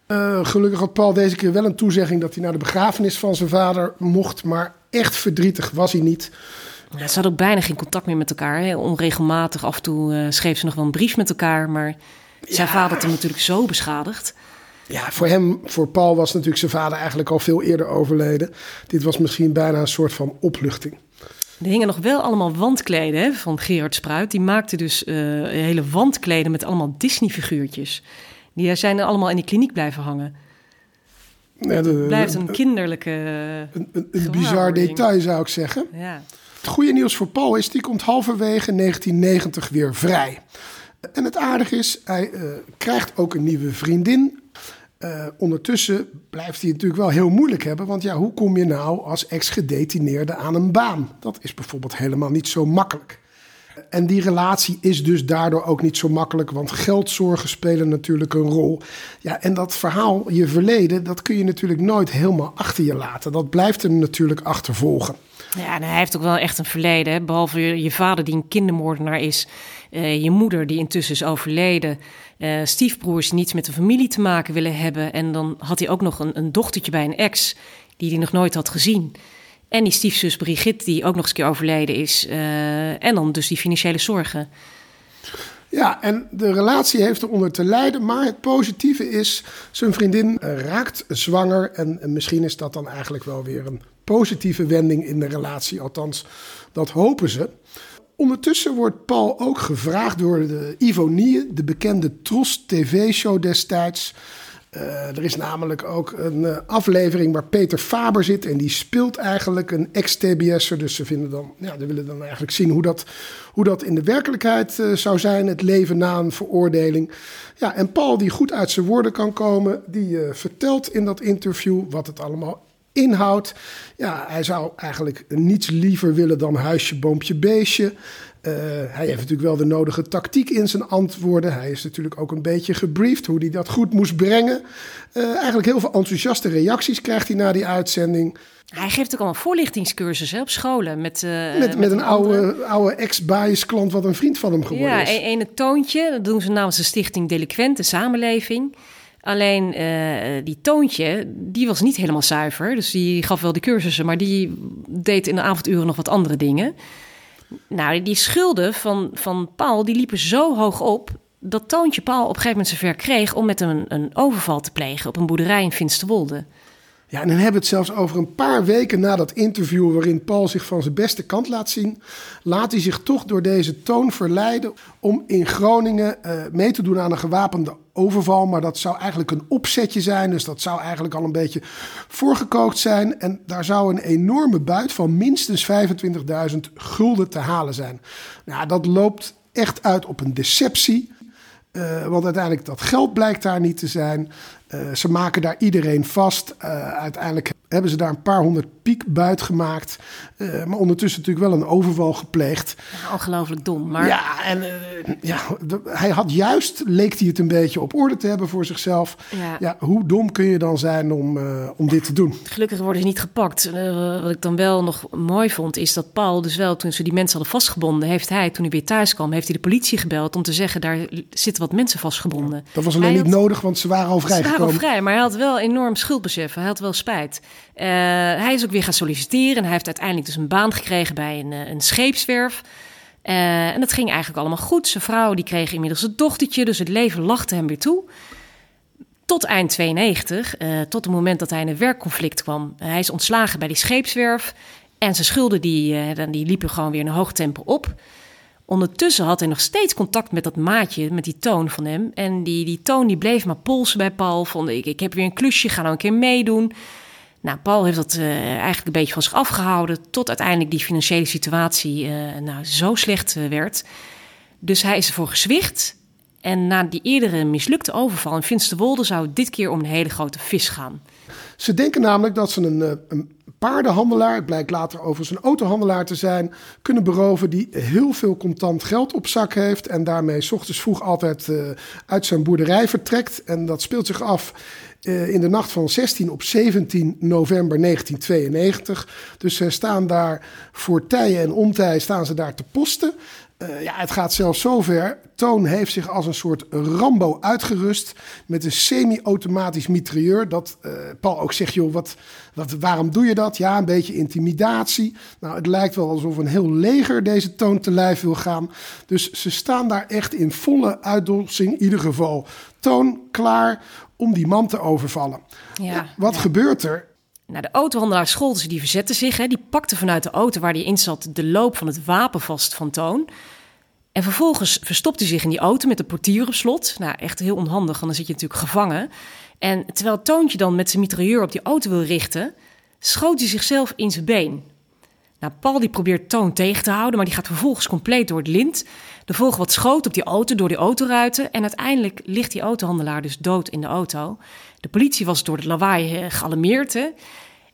Uh, gelukkig had Paul deze keer wel een toezegging dat hij naar de begrafenis van zijn vader mocht. Maar echt verdrietig was hij niet. Ja, ze hadden ook bijna geen contact meer met elkaar. Hè. Onregelmatig af en toe uh, schreef ze nog wel een brief met elkaar. Maar zijn ja. vader had hem natuurlijk zo beschadigd. Ja, voor hem, voor Paul was natuurlijk zijn vader eigenlijk al veel eerder overleden. Dit was misschien bijna een soort van opluchting. Er hingen nog wel allemaal wandkleden hè, van Gerard Spruit. Die maakte dus uh, hele wandkleden met allemaal Disney-figuurtjes. Die zijn er allemaal in die kliniek blijven hangen. Ja, de, Blijft een kinderlijke. Een, een, een bizar detail zou ik zeggen. Ja. Het goede nieuws voor Paul is, die komt halverwege 1990 weer vrij. En het aardige is, hij uh, krijgt ook een nieuwe vriendin. Uh, ondertussen blijft hij natuurlijk wel heel moeilijk hebben. Want ja, hoe kom je nou als ex-gedetineerde aan een baan? Dat is bijvoorbeeld helemaal niet zo makkelijk. En die relatie is dus daardoor ook niet zo makkelijk, want geldzorgen spelen natuurlijk een rol. Ja, en dat verhaal, je verleden, dat kun je natuurlijk nooit helemaal achter je laten. Dat blijft hem natuurlijk achtervolgen. Ja, hij heeft ook wel echt een verleden. Behalve je vader die een kindermoordenaar is, uh, je moeder die intussen is overleden, uh, stiefbroers niets met de familie te maken willen hebben. En dan had hij ook nog een, een dochtertje bij een ex die hij nog nooit had gezien. En die stiefzus Brigitte, die ook nog eens een keer overleden is. Uh, en dan dus die financiële zorgen. Ja, en de relatie heeft eronder te lijden. Maar het positieve is, zijn vriendin raakt zwanger. En misschien is dat dan eigenlijk wel weer een positieve wending in de relatie. Althans, dat hopen ze. Ondertussen wordt Paul ook gevraagd door de Ivonie, de bekende Tros TV-show destijds. Uh, er is namelijk ook een uh, aflevering waar Peter Faber zit en die speelt eigenlijk een ex-TBS'er. Dus ze vinden dan, ja, ze willen dan eigenlijk zien hoe dat, hoe dat in de werkelijkheid uh, zou zijn, het leven na een veroordeling. Ja, en Paul, die goed uit zijn woorden kan komen, die vertelt in dat interview wat het allemaal inhoudt. Ja, hij zou eigenlijk niets liever willen dan huisje, boompje, beestje. Uh, hij heeft natuurlijk wel de nodige tactiek in zijn antwoorden. Hij is natuurlijk ook een beetje gebriefd hoe hij dat goed moest brengen. Uh, eigenlijk heel veel enthousiaste reacties krijgt hij na die uitzending. Hij geeft ook al een voorlichtingscursus op scholen. Met, uh, met, met, met, een oude, oude ex-bias klant wat een vriend van hem geworden ja, is. Ja, een, een toontje. Dat doen ze namens de stichting Delinquente Samenleving. Alleen uh, die Toontje, die was niet helemaal zuiver. Dus die gaf wel de cursussen, maar die deed in de avonduren nog wat andere dingen. Nou, die schulden van, van Paul, die liepen zo hoog op... dat Toontje Paul op een gegeven moment zover kreeg om met een, een overval te plegen op een boerderij in Finsterwolde. Ja, en dan hebben we het zelfs over een paar weken na dat interview waarin Paul zich van zijn beste kant laat zien, laat hij zich toch door deze toon verleiden om in Groningen uh, mee te doen aan een gewapende overval. Maar dat zou eigenlijk een opzetje zijn, dus dat zou eigenlijk al een beetje voorgekookt zijn. En daar zou een enorme buit van minstens 25.000 gulden te halen zijn. Nou, dat loopt echt uit op een deceptie. Uh, want uiteindelijk dat geld blijkt daar niet te zijn. Uh, ze maken daar iedereen vast. Uh, uiteindelijk hebben ze daar een paar honderd piek buit gemaakt. Uh, maar ondertussen natuurlijk wel een overval gepleegd. Ja, ongelooflijk dom. Maar... Ja, en ja, de, hij had juist, leek hij het een beetje op orde te hebben voor zichzelf. Ja, ja hoe dom kun je dan zijn om, om dit te doen? Gelukkig worden ze niet gepakt. wat ik dan wel nog mooi vond, is dat Paul dus wel, toen ze die mensen hadden vastgebonden, heeft hij, toen hij weer thuis kwam, heeft hij de politie gebeld om te zeggen, daar zitten wat mensen vastgebonden. dat was alleen hij niet had... nodig, want ze waren al vrijgekomen wel vrij, maar hij had wel enorm schuldbesef. Hij had wel spijt. Uh, hij is ook weer gaan solliciteren. En hij heeft uiteindelijk dus een baan gekregen bij een, een scheepswerf. Uh, en dat ging eigenlijk allemaal goed. Zijn vrouw die kreeg inmiddels een dochtertje, dus het leven lachte hem weer toe. Tot eind 92, uh, tot het moment dat hij in een werkconflict kwam. hij is ontslagen bij die scheepswerf. En zijn schulden die, die liepen gewoon weer in een hoog tempo op. Ondertussen had hij nog steeds contact met dat maatje, met die toon van hem. En die, die toon die bleef maar polsen bij Paul. Vond ik, ik heb weer een klusje, ga nou een keer meedoen. Nou, Paul heeft dat uh, eigenlijk een beetje van zich afgehouden. Tot uiteindelijk die financiële situatie uh, nou, zo slecht uh, werd. Dus hij is ervoor gezwicht. En na die eerdere mislukte overval in Finsterwolde zou het dit keer om een hele grote vis gaan. Ze denken namelijk dat ze een, een paardenhandelaar, het blijkt later overigens een autohandelaar te zijn, kunnen beroven die heel veel contant geld op zak heeft en daarmee ochtends vroeg altijd uit zijn boerderij vertrekt. En dat speelt zich af uh, in de nacht van 16 op 17 november 1992. Dus ze staan daar voor tij en ontij staan ze daar te posten. Uh, ja, het gaat zelfs zover. Toon heeft zich als een soort Rambo uitgerust met een semi-automatisch mitrailleur. Dat uh, Paul ook zegt, joh, wat, wat, waarom doe je dat? Ja, een beetje intimidatie. Nou, het lijkt wel alsof een heel leger deze Toon te lijf wil gaan. Dus ze staan daar echt in volle uitdossing, in ieder geval. Toon klaar om die man te overvallen. Ja, wat ja. gebeurt er? Nou, de autohandelaar Scholten die verzette zich. Hè. Die pakte vanuit de auto waar hij in zat de loop van het wapen vast van Toon. En vervolgens verstopte hij zich in die auto met de portier op slot. Nou, echt heel onhandig, want dan zit je natuurlijk gevangen. En terwijl Toontje dan met zijn mitrailleur op die auto wil richten... schoot hij zichzelf in zijn been. Nou, Paul die probeert Toon tegen te houden, maar die gaat vervolgens compleet door het lint. Er volgen wat schoten op die auto, door die autoruiten. En uiteindelijk ligt die autohandelaar dus dood in de auto. De politie was door het lawaai eh, gealarmeerd.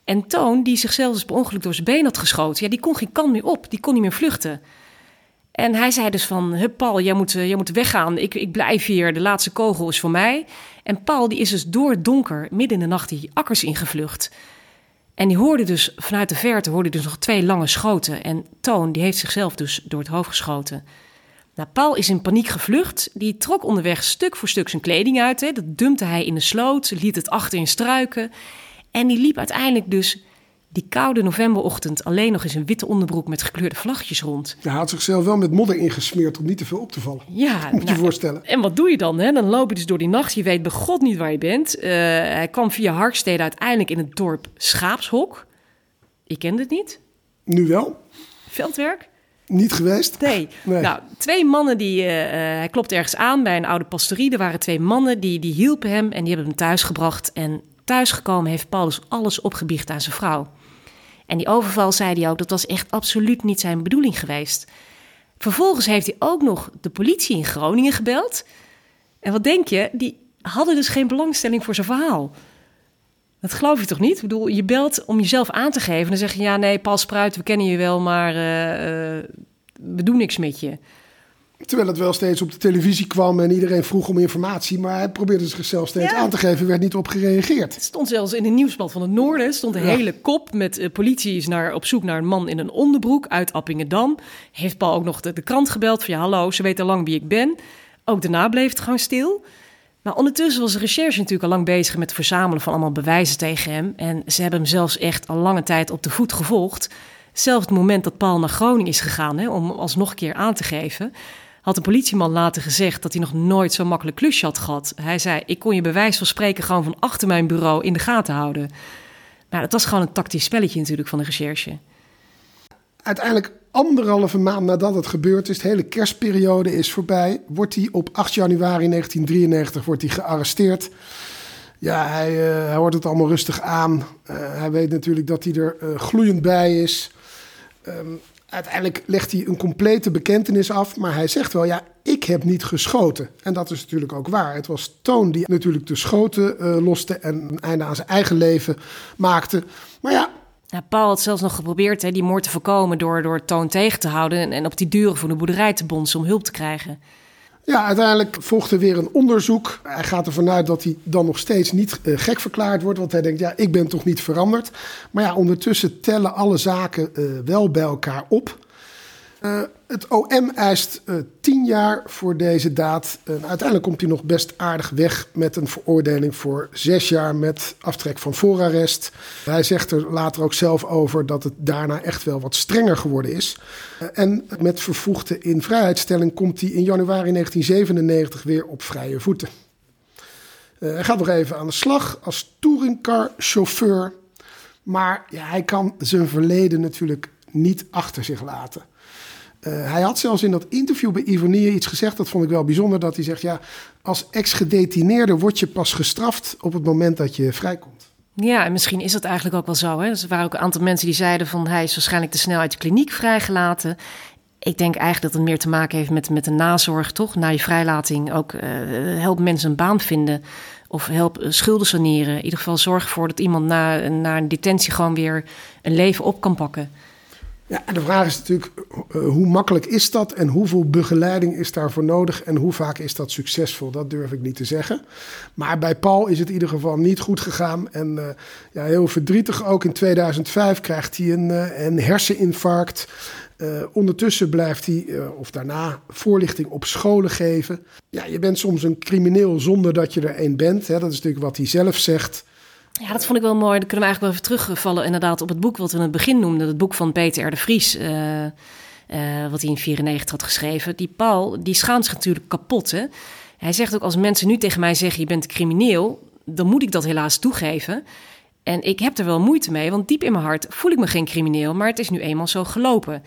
En Toon, die zichzelf dus per ongeluk door zijn been had geschoten... Ja, die kon geen kant meer op, die kon niet meer vluchten. En hij zei dus van, Hup, Paul, jij moet, jij moet weggaan. Ik, ik blijf hier, de laatste kogel is voor mij. En Paul die is dus door het donker, midden in de nacht, die akkers ingevlucht... En die hoorde dus vanuit de verte hoorde dus nog twee lange schoten. En Toon die heeft zichzelf dus door het hoofd geschoten. Nou, Paul is in paniek gevlucht. Die trok onderweg stuk voor stuk zijn kleding uit. Hè. Dat dumpte hij in de sloot, liet het achter in struiken. En die liep uiteindelijk dus die koude novemberochtend alleen nog eens een witte onderbroek met gekleurde vlaggetjes rond. Hij had zichzelf wel met modder ingesmeerd om niet te veel op te vallen. Ja, moet nou, je voorstellen. En wat doe je dan? Hè? Dan loop je dus door die nacht. Je weet bij God niet waar je bent. Uh, hij kwam via Harkstede uiteindelijk in het dorp Schaapshok. Ik kende het niet. Nu wel. Veldwerk. Niet geweest? Nee. nee. Nou, twee mannen die. Uh, hij klopt ergens aan bij een oude pastorie. Er waren twee mannen die, die hielpen hem en die hebben hem thuis gebracht. En thuisgekomen heeft Paulus alles opgebiecht aan zijn vrouw. En die overval, zei hij ook, dat was echt absoluut niet zijn bedoeling geweest. Vervolgens heeft hij ook nog de politie in Groningen gebeld. En wat denk je? Die hadden dus geen belangstelling voor zijn verhaal. Dat geloof je toch niet? Ik bedoel, je belt om jezelf aan te geven. Dan zeg je, ja, nee, Paul Spruit, we kennen je wel, maar uh, uh, we doen niks met je. Terwijl het wel steeds op de televisie kwam en iedereen vroeg om informatie. Maar hij probeerde zichzelf steeds ja. aan te geven, werd niet op gereageerd. Het stond zelfs in een nieuwsblad van het Noorden. stond een ja. hele kop met uh, politie is naar, op zoek naar een man in een onderbroek uit Appingedam. Heeft Paul ook nog de, de krant gebeld van ja, hallo, ze weten al lang wie ik ben. Ook daarna bleef het gewoon stil. Maar ondertussen was de recherche natuurlijk al lang bezig met het verzamelen van allemaal bewijzen tegen hem. En ze hebben hem zelfs echt al lange tijd op de voet gevolgd. Zelfs het moment dat Paul naar Groningen is gegaan hè, om alsnog een keer aan te geven had een politieman later gezegd dat hij nog nooit zo'n makkelijk klusje had gehad. Hij zei: Ik kon je bij wijze van spreken gewoon van achter mijn bureau in de gaten houden. Maar dat was gewoon een tactisch spelletje natuurlijk van de recherche. Uiteindelijk anderhalve maand nadat het gebeurd is, de hele kerstperiode is voorbij, wordt hij op 8 januari 1993 wordt hij gearresteerd. Ja, hij, uh, hij hoort het allemaal rustig aan. Uh, hij weet natuurlijk dat hij er uh, gloeiend bij is. Um, uiteindelijk legt hij een complete bekentenis af, maar hij zegt wel, ja, ik heb niet geschoten. En dat is natuurlijk ook waar. Het was Toon die natuurlijk de schoten loste en een einde aan zijn eigen leven maakte. Maar ja, Paul had zelfs nog geprobeerd hè, die moord te voorkomen door, door Toon tegen te houden en, op die duren voor de boerderij te bonzen om hulp te krijgen. Ja, uiteindelijk volgde weer een onderzoek. Hij gaat ervan uit dat hij dan nog steeds niet uh, gek verklaard wordt. Want hij denkt, ja, ik ben toch niet veranderd. Maar ja, ondertussen tellen alle zaken uh, wel bij elkaar op. Uh, het OM eist uh, tien jaar voor deze daad. Uiteindelijk komt hij nog best aardig weg met een veroordeling voor zes jaar met aftrek van voorarrest. Hij zegt er later ook zelf over dat het daarna echt wel wat strenger geworden is. en met vervoegde invrijheidstelling komt hij in januari 1997 weer op vrije voeten. hij gaat nog even aan de slag als touringcar-chauffeur. Maar ja, hij kan zijn verleden natuurlijk niet achter zich laten. Uh, hij had zelfs in dat interview bij Ivonie iets gezegd, dat vond ik wel bijzonder, dat hij zegt, ja, als ex-gedetineerde word je pas gestraft op het moment dat je vrijkomt. Ja, en misschien is dat eigenlijk ook wel zo. Hè? Er waren ook een aantal mensen die zeiden van hij is waarschijnlijk te snel uit de kliniek vrijgelaten. Ik denk eigenlijk dat het meer te maken heeft met, met de nazorg, toch? Na je vrijlating ook uh, help mensen een baan vinden of help schulden saneren. In ieder geval zorg ervoor dat iemand na, na een detentie gewoon weer een leven op kan pakken. Ja, de vraag is natuurlijk, uh, hoe makkelijk is dat en hoeveel begeleiding is daarvoor nodig en hoe vaak is dat succesvol? Dat durf ik niet te zeggen. Maar bij Paul is het in ieder geval niet goed gegaan. En uh, ja, heel verdrietig ook in 2005 krijgt hij een, uh, een herseninfarct. ondertussen blijft hij, of daarna, voorlichting op scholen geven. Ja, je bent soms een crimineel zonder dat je er een bent. Hè? Dat is natuurlijk wat hij zelf zegt. Ja, dat vond ik wel mooi. Dan kunnen we eigenlijk wel even terugvallen inderdaad op het boek wat we in het begin noemden. Het boek van Peter R. de Vries, uh, uh, wat hij in 94 had geschreven. Die Paul, die schaamt zich natuurlijk kapot. Hè? Hij zegt ook, als mensen nu tegen mij zeggen, je bent crimineel, dan moet ik dat helaas toegeven. En ik heb er wel moeite mee, want diep in mijn hart voel ik me geen crimineel, maar het is nu eenmaal zo gelopen.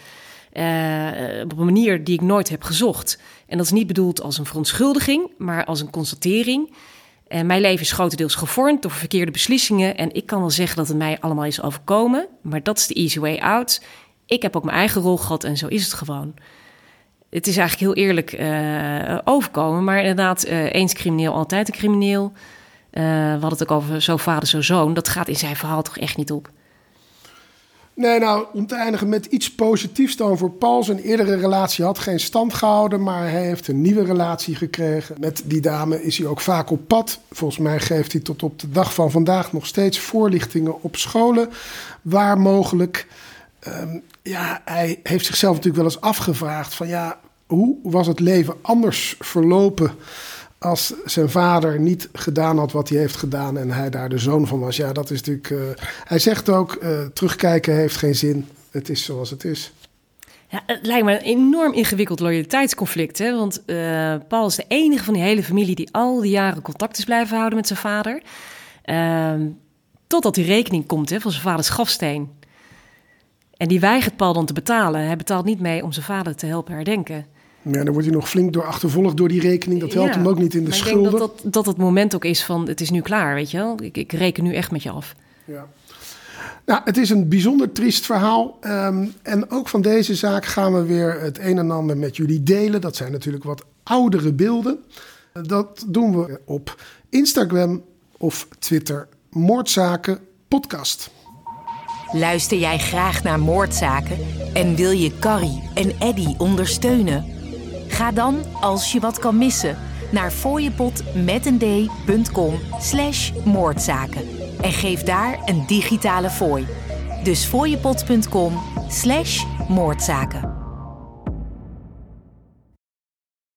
Uh, op een manier die ik nooit heb gezocht. En dat is niet bedoeld als een verontschuldiging, maar als een constatering. En mijn leven is grotendeels gevormd door verkeerde beslissingen. En ik kan wel zeggen dat het mij allemaal is overkomen. Maar dat is de easy way out. Ik heb ook mijn eigen rol gehad en zo is het gewoon. Het is eigenlijk heel eerlijk uh, overkomen. Maar inderdaad, uh, eens crimineel, altijd een crimineel. we hadden het ook over zo vader, zo zoon. Dat gaat in zijn verhaal toch echt niet op. Nee, nou, om te eindigen met iets positiefs dan voor Paul. Zijn eerdere relatie had geen stand gehouden, maar hij heeft een nieuwe relatie gekregen. Met die dame is hij ook vaak op pad. Volgens mij geeft hij tot op de dag van vandaag nog steeds voorlichtingen op scholen, waar mogelijk. Um, ja, hij heeft zichzelf natuurlijk wel eens afgevraagd van ja, hoe was het leven anders verlopen als zijn vader niet gedaan had wat hij heeft gedaan en hij daar de zoon van was. Ja, dat is natuurlijk. Uh, hij zegt ook: uh, terugkijken heeft geen zin. Het is zoals het is. Ja, het lijkt me een enorm ingewikkeld loyaliteitsconflict. Hè? Want uh, Paul is de enige van die hele familie die al die jaren contact is blijven houden met zijn vader. Uh, totdat die rekening komt hè, van zijn vaders grafsteen. En die weigert Paul dan te betalen. Hij betaalt niet mee om zijn vader te helpen herdenken. Ja, dan wordt hij nog flink door achtervolgd door die rekening. Dat helpt ja, hem ook niet in de maar schulden. Ik denk dat, dat dat het moment ook is van het is nu klaar, weet je wel. Ik, ik reken nu echt met je af. Ja. Nou, het is een bijzonder triest verhaal. Um, en ook van deze zaak gaan we weer het een en ander met jullie delen. Dat zijn natuurlijk wat oudere beelden. Dat doen we op Instagram of Twitter. Moordzaken podcast. Luister jij graag naar moordzaken en wil je Carrie en Eddy ondersteunen? Ga dan, als je wat kan missen, naar fooiepot.com slash moordzaken en geef daar een digitale fooi. Dus fooiepot.com slash moordzaken.